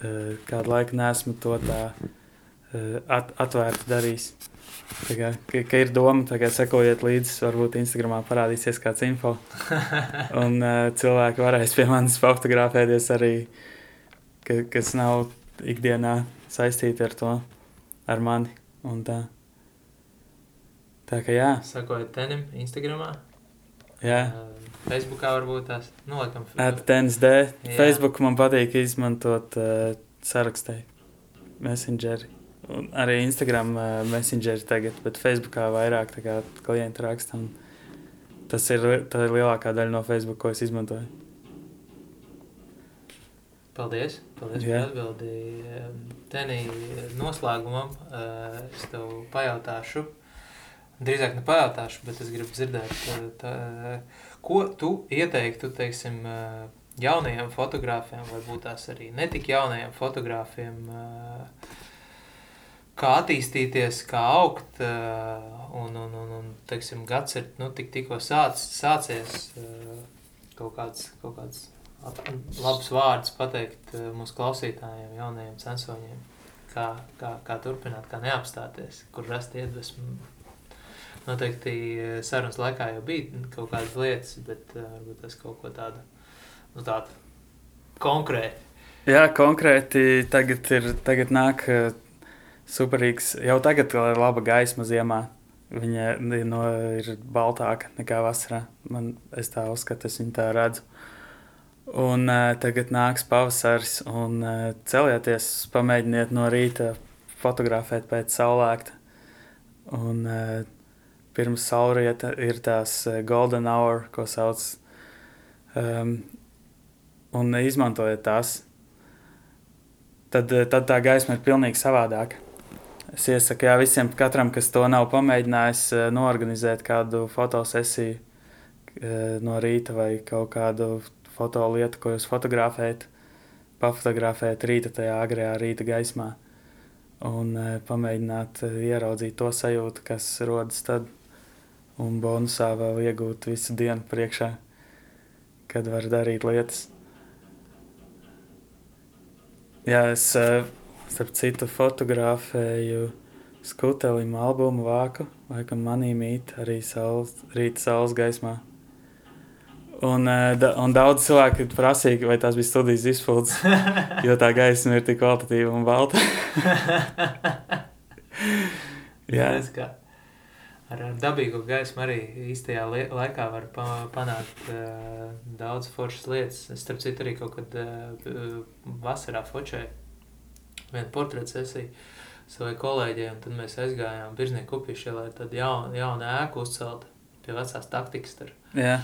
eh, kādu laiku neesmu to tā at, atvērti. Tā kā, ka, ka ir doma, tagad sekojiet līdzi, varbūt Instagramā parādīsies kāds info. Un uh, cilvēki varēs pie manis fotografēties arī, ka, kas nav ikdienā saistīti ar to, ar mani. Un tā. tā kā jā, Sakojiet tenim Instagramā. jā. Uh, Facebookā varbūt tās. Laikam. At TNSD. Jā. Facebook man patīk izmantot uh, sarakstē. Messengeri. Un arī Instagram uh, messengeri tagad, bet Facebookā vairāk kā klienti raksta. Tas ir, ir lielākā daļa no Facebook, ko es izmantoju. Paldies. Paldies Jā. par atbildi. Tenī noslēgumam uh, es tev pajautāšu. Drīzāk ne pajautāšu, bet es gribu dzirdēt, tā, ko tu ieteiktu, teiksim, uh, jaunajiem fotogrāfiem, varbūt tās arī netik jaunajiem fotogrāfiem, uh, kā attīstīties, kā augt, uh, un, un, un, un teiksim, gads ir, nu, tik tikko sāc, sācies uh, kaut kāds, kaut kāds labs vārds pateikt uh, mūsu klausītājiem, jaunajiem censoņiem, kā, kā, kā turpināt, kā neapstāties, kur rast iedvesmu. Noteikti eh, sarunas laikā jau bija kaut kādas lietas, bet varbūt tas kaut ko tādu, nu tādu konkrēti. Jā, konkrēti tagad, ir, tagad nāk eh, superīgs. Jau tagad ir laba gaisma ziemā. Viņa no, ir baltāka nekā vasarā. Man, es tā uzskatu, es viņu tā redzu. Un uh, tagad nāks pavasaris, un uh, celieties, pamēģiniet no rīta fotografēt pēc saulēkta. Un uh, pirms saulrieta ir tās golden hour, ko sauc. Um, un izmantojiet tās. Tad, tad tā gaisma ir pilnīgi savādāka. Es iesaku jā, visiem, katram, kas to nav pamēģinājis, eh, norganizēt kādu fotosesiju eh, no rīta vai kaut kādu fotolietu, ko jūs fotografējat, pafotografēt rīta tajā agrajā rīta gaismā un eh, pamēģināt ieraudzīt to sajūtu, kas rodas tad, un bonusā vēl iegūt visu dienu priekšā, kad var darīt lietas. Jā, es starp citu fotografēju skutelim albumu vāku, laikam manī mīt arī saules, rīta saules gaismā. Un, eh, da, un daudz cilvēku prasīja, vai tās bija studijas izpildes, jo tā gaisma ir tik kvalitatīva un balta. Jā, Redz, kā ar, ar dabīgo gaismu arī īstajā laikā var pa, panākt uh, daudz foršas lietas. Es starp citu arī kaut kad uh, vasarā fočēju vienu portretu sesiju savai kolēģei, un tad mēs aizgājām Biržnieku upišē, lai tad jaunu, jaunu ēku uzceltu pie vecās taktikas tur. jā,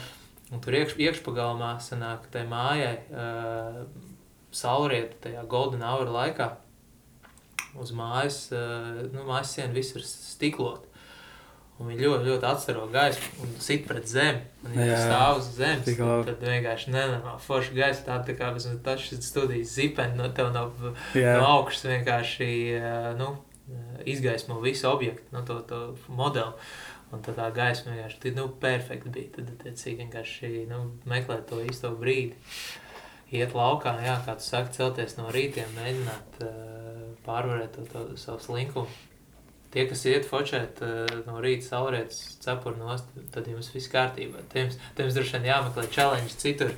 Un tur iekš, iekšpagalmā sanāk tai mājai uh, saulrietu tajā golden hour laikā uz mājas, uh, nu, mājas siena viss ir stiklot. Un viņi ļoti, ļoti atstaro gaismu un sit pret zemi. Un viņi stāv uz zemes. tik un labi. Tad vienkārši nenormāli forša gaisa. Tā tā kā bez taču studijas zipeni no tev no, jā. no augšas vienkārši uh, nu, uh, izgaismo visu objektu, nu, to, to modeli. Un tad tā gaisma vienkārši tad, nu, perfekti bija. Tad, attiecīgi, vienkārši nu, meklēt to īsto brīdi. Iet laukā, jā, kā tu saki, celties no rītiem, mēģināt uh, pārvarēt to, to savu slinkumu. Tie, kas iet fočēt uh, no rīta saulrietas cepuru nost, tad jums viss kārtībā. Tiem, tiem droši vien jāmeklē challenge citur.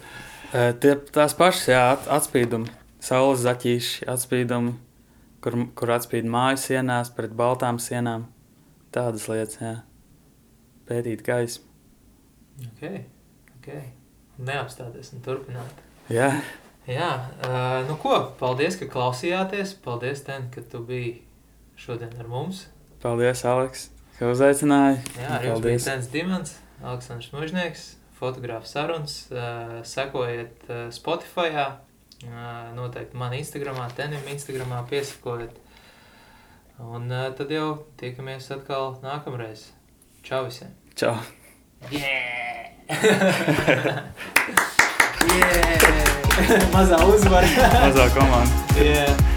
Eh, Tie tās pašas, jā, at, atspīdumi, saules zaķīši, atspīdumi, kur, kur atspīd māju sienās pret baltām sienām. Tādas lietas, jā. Pētīt gaismu. Ok, ok. Neapstāties un turpināt. Jā, Jā, uh, nu ko, paldies, ka klausījāties. Paldies, Ten, ka tu biji šodien ar mums. Paldies, Aleks, ka uzaicināji. Jā, arī jums bija Tens Dimants, Aleksandrs Mužnieks, fotogrāfs sarunas. Uh, sekojiet uh, Spotify, uh, noteikti man Instagramā, Tenim Instagramā piesakojiet. Un uh, tad jau tiekamies atkal nākamreiz. Čau visiem! Čau! Yeah! yeah! Mazā uzvara! Mazā komanda! yeah!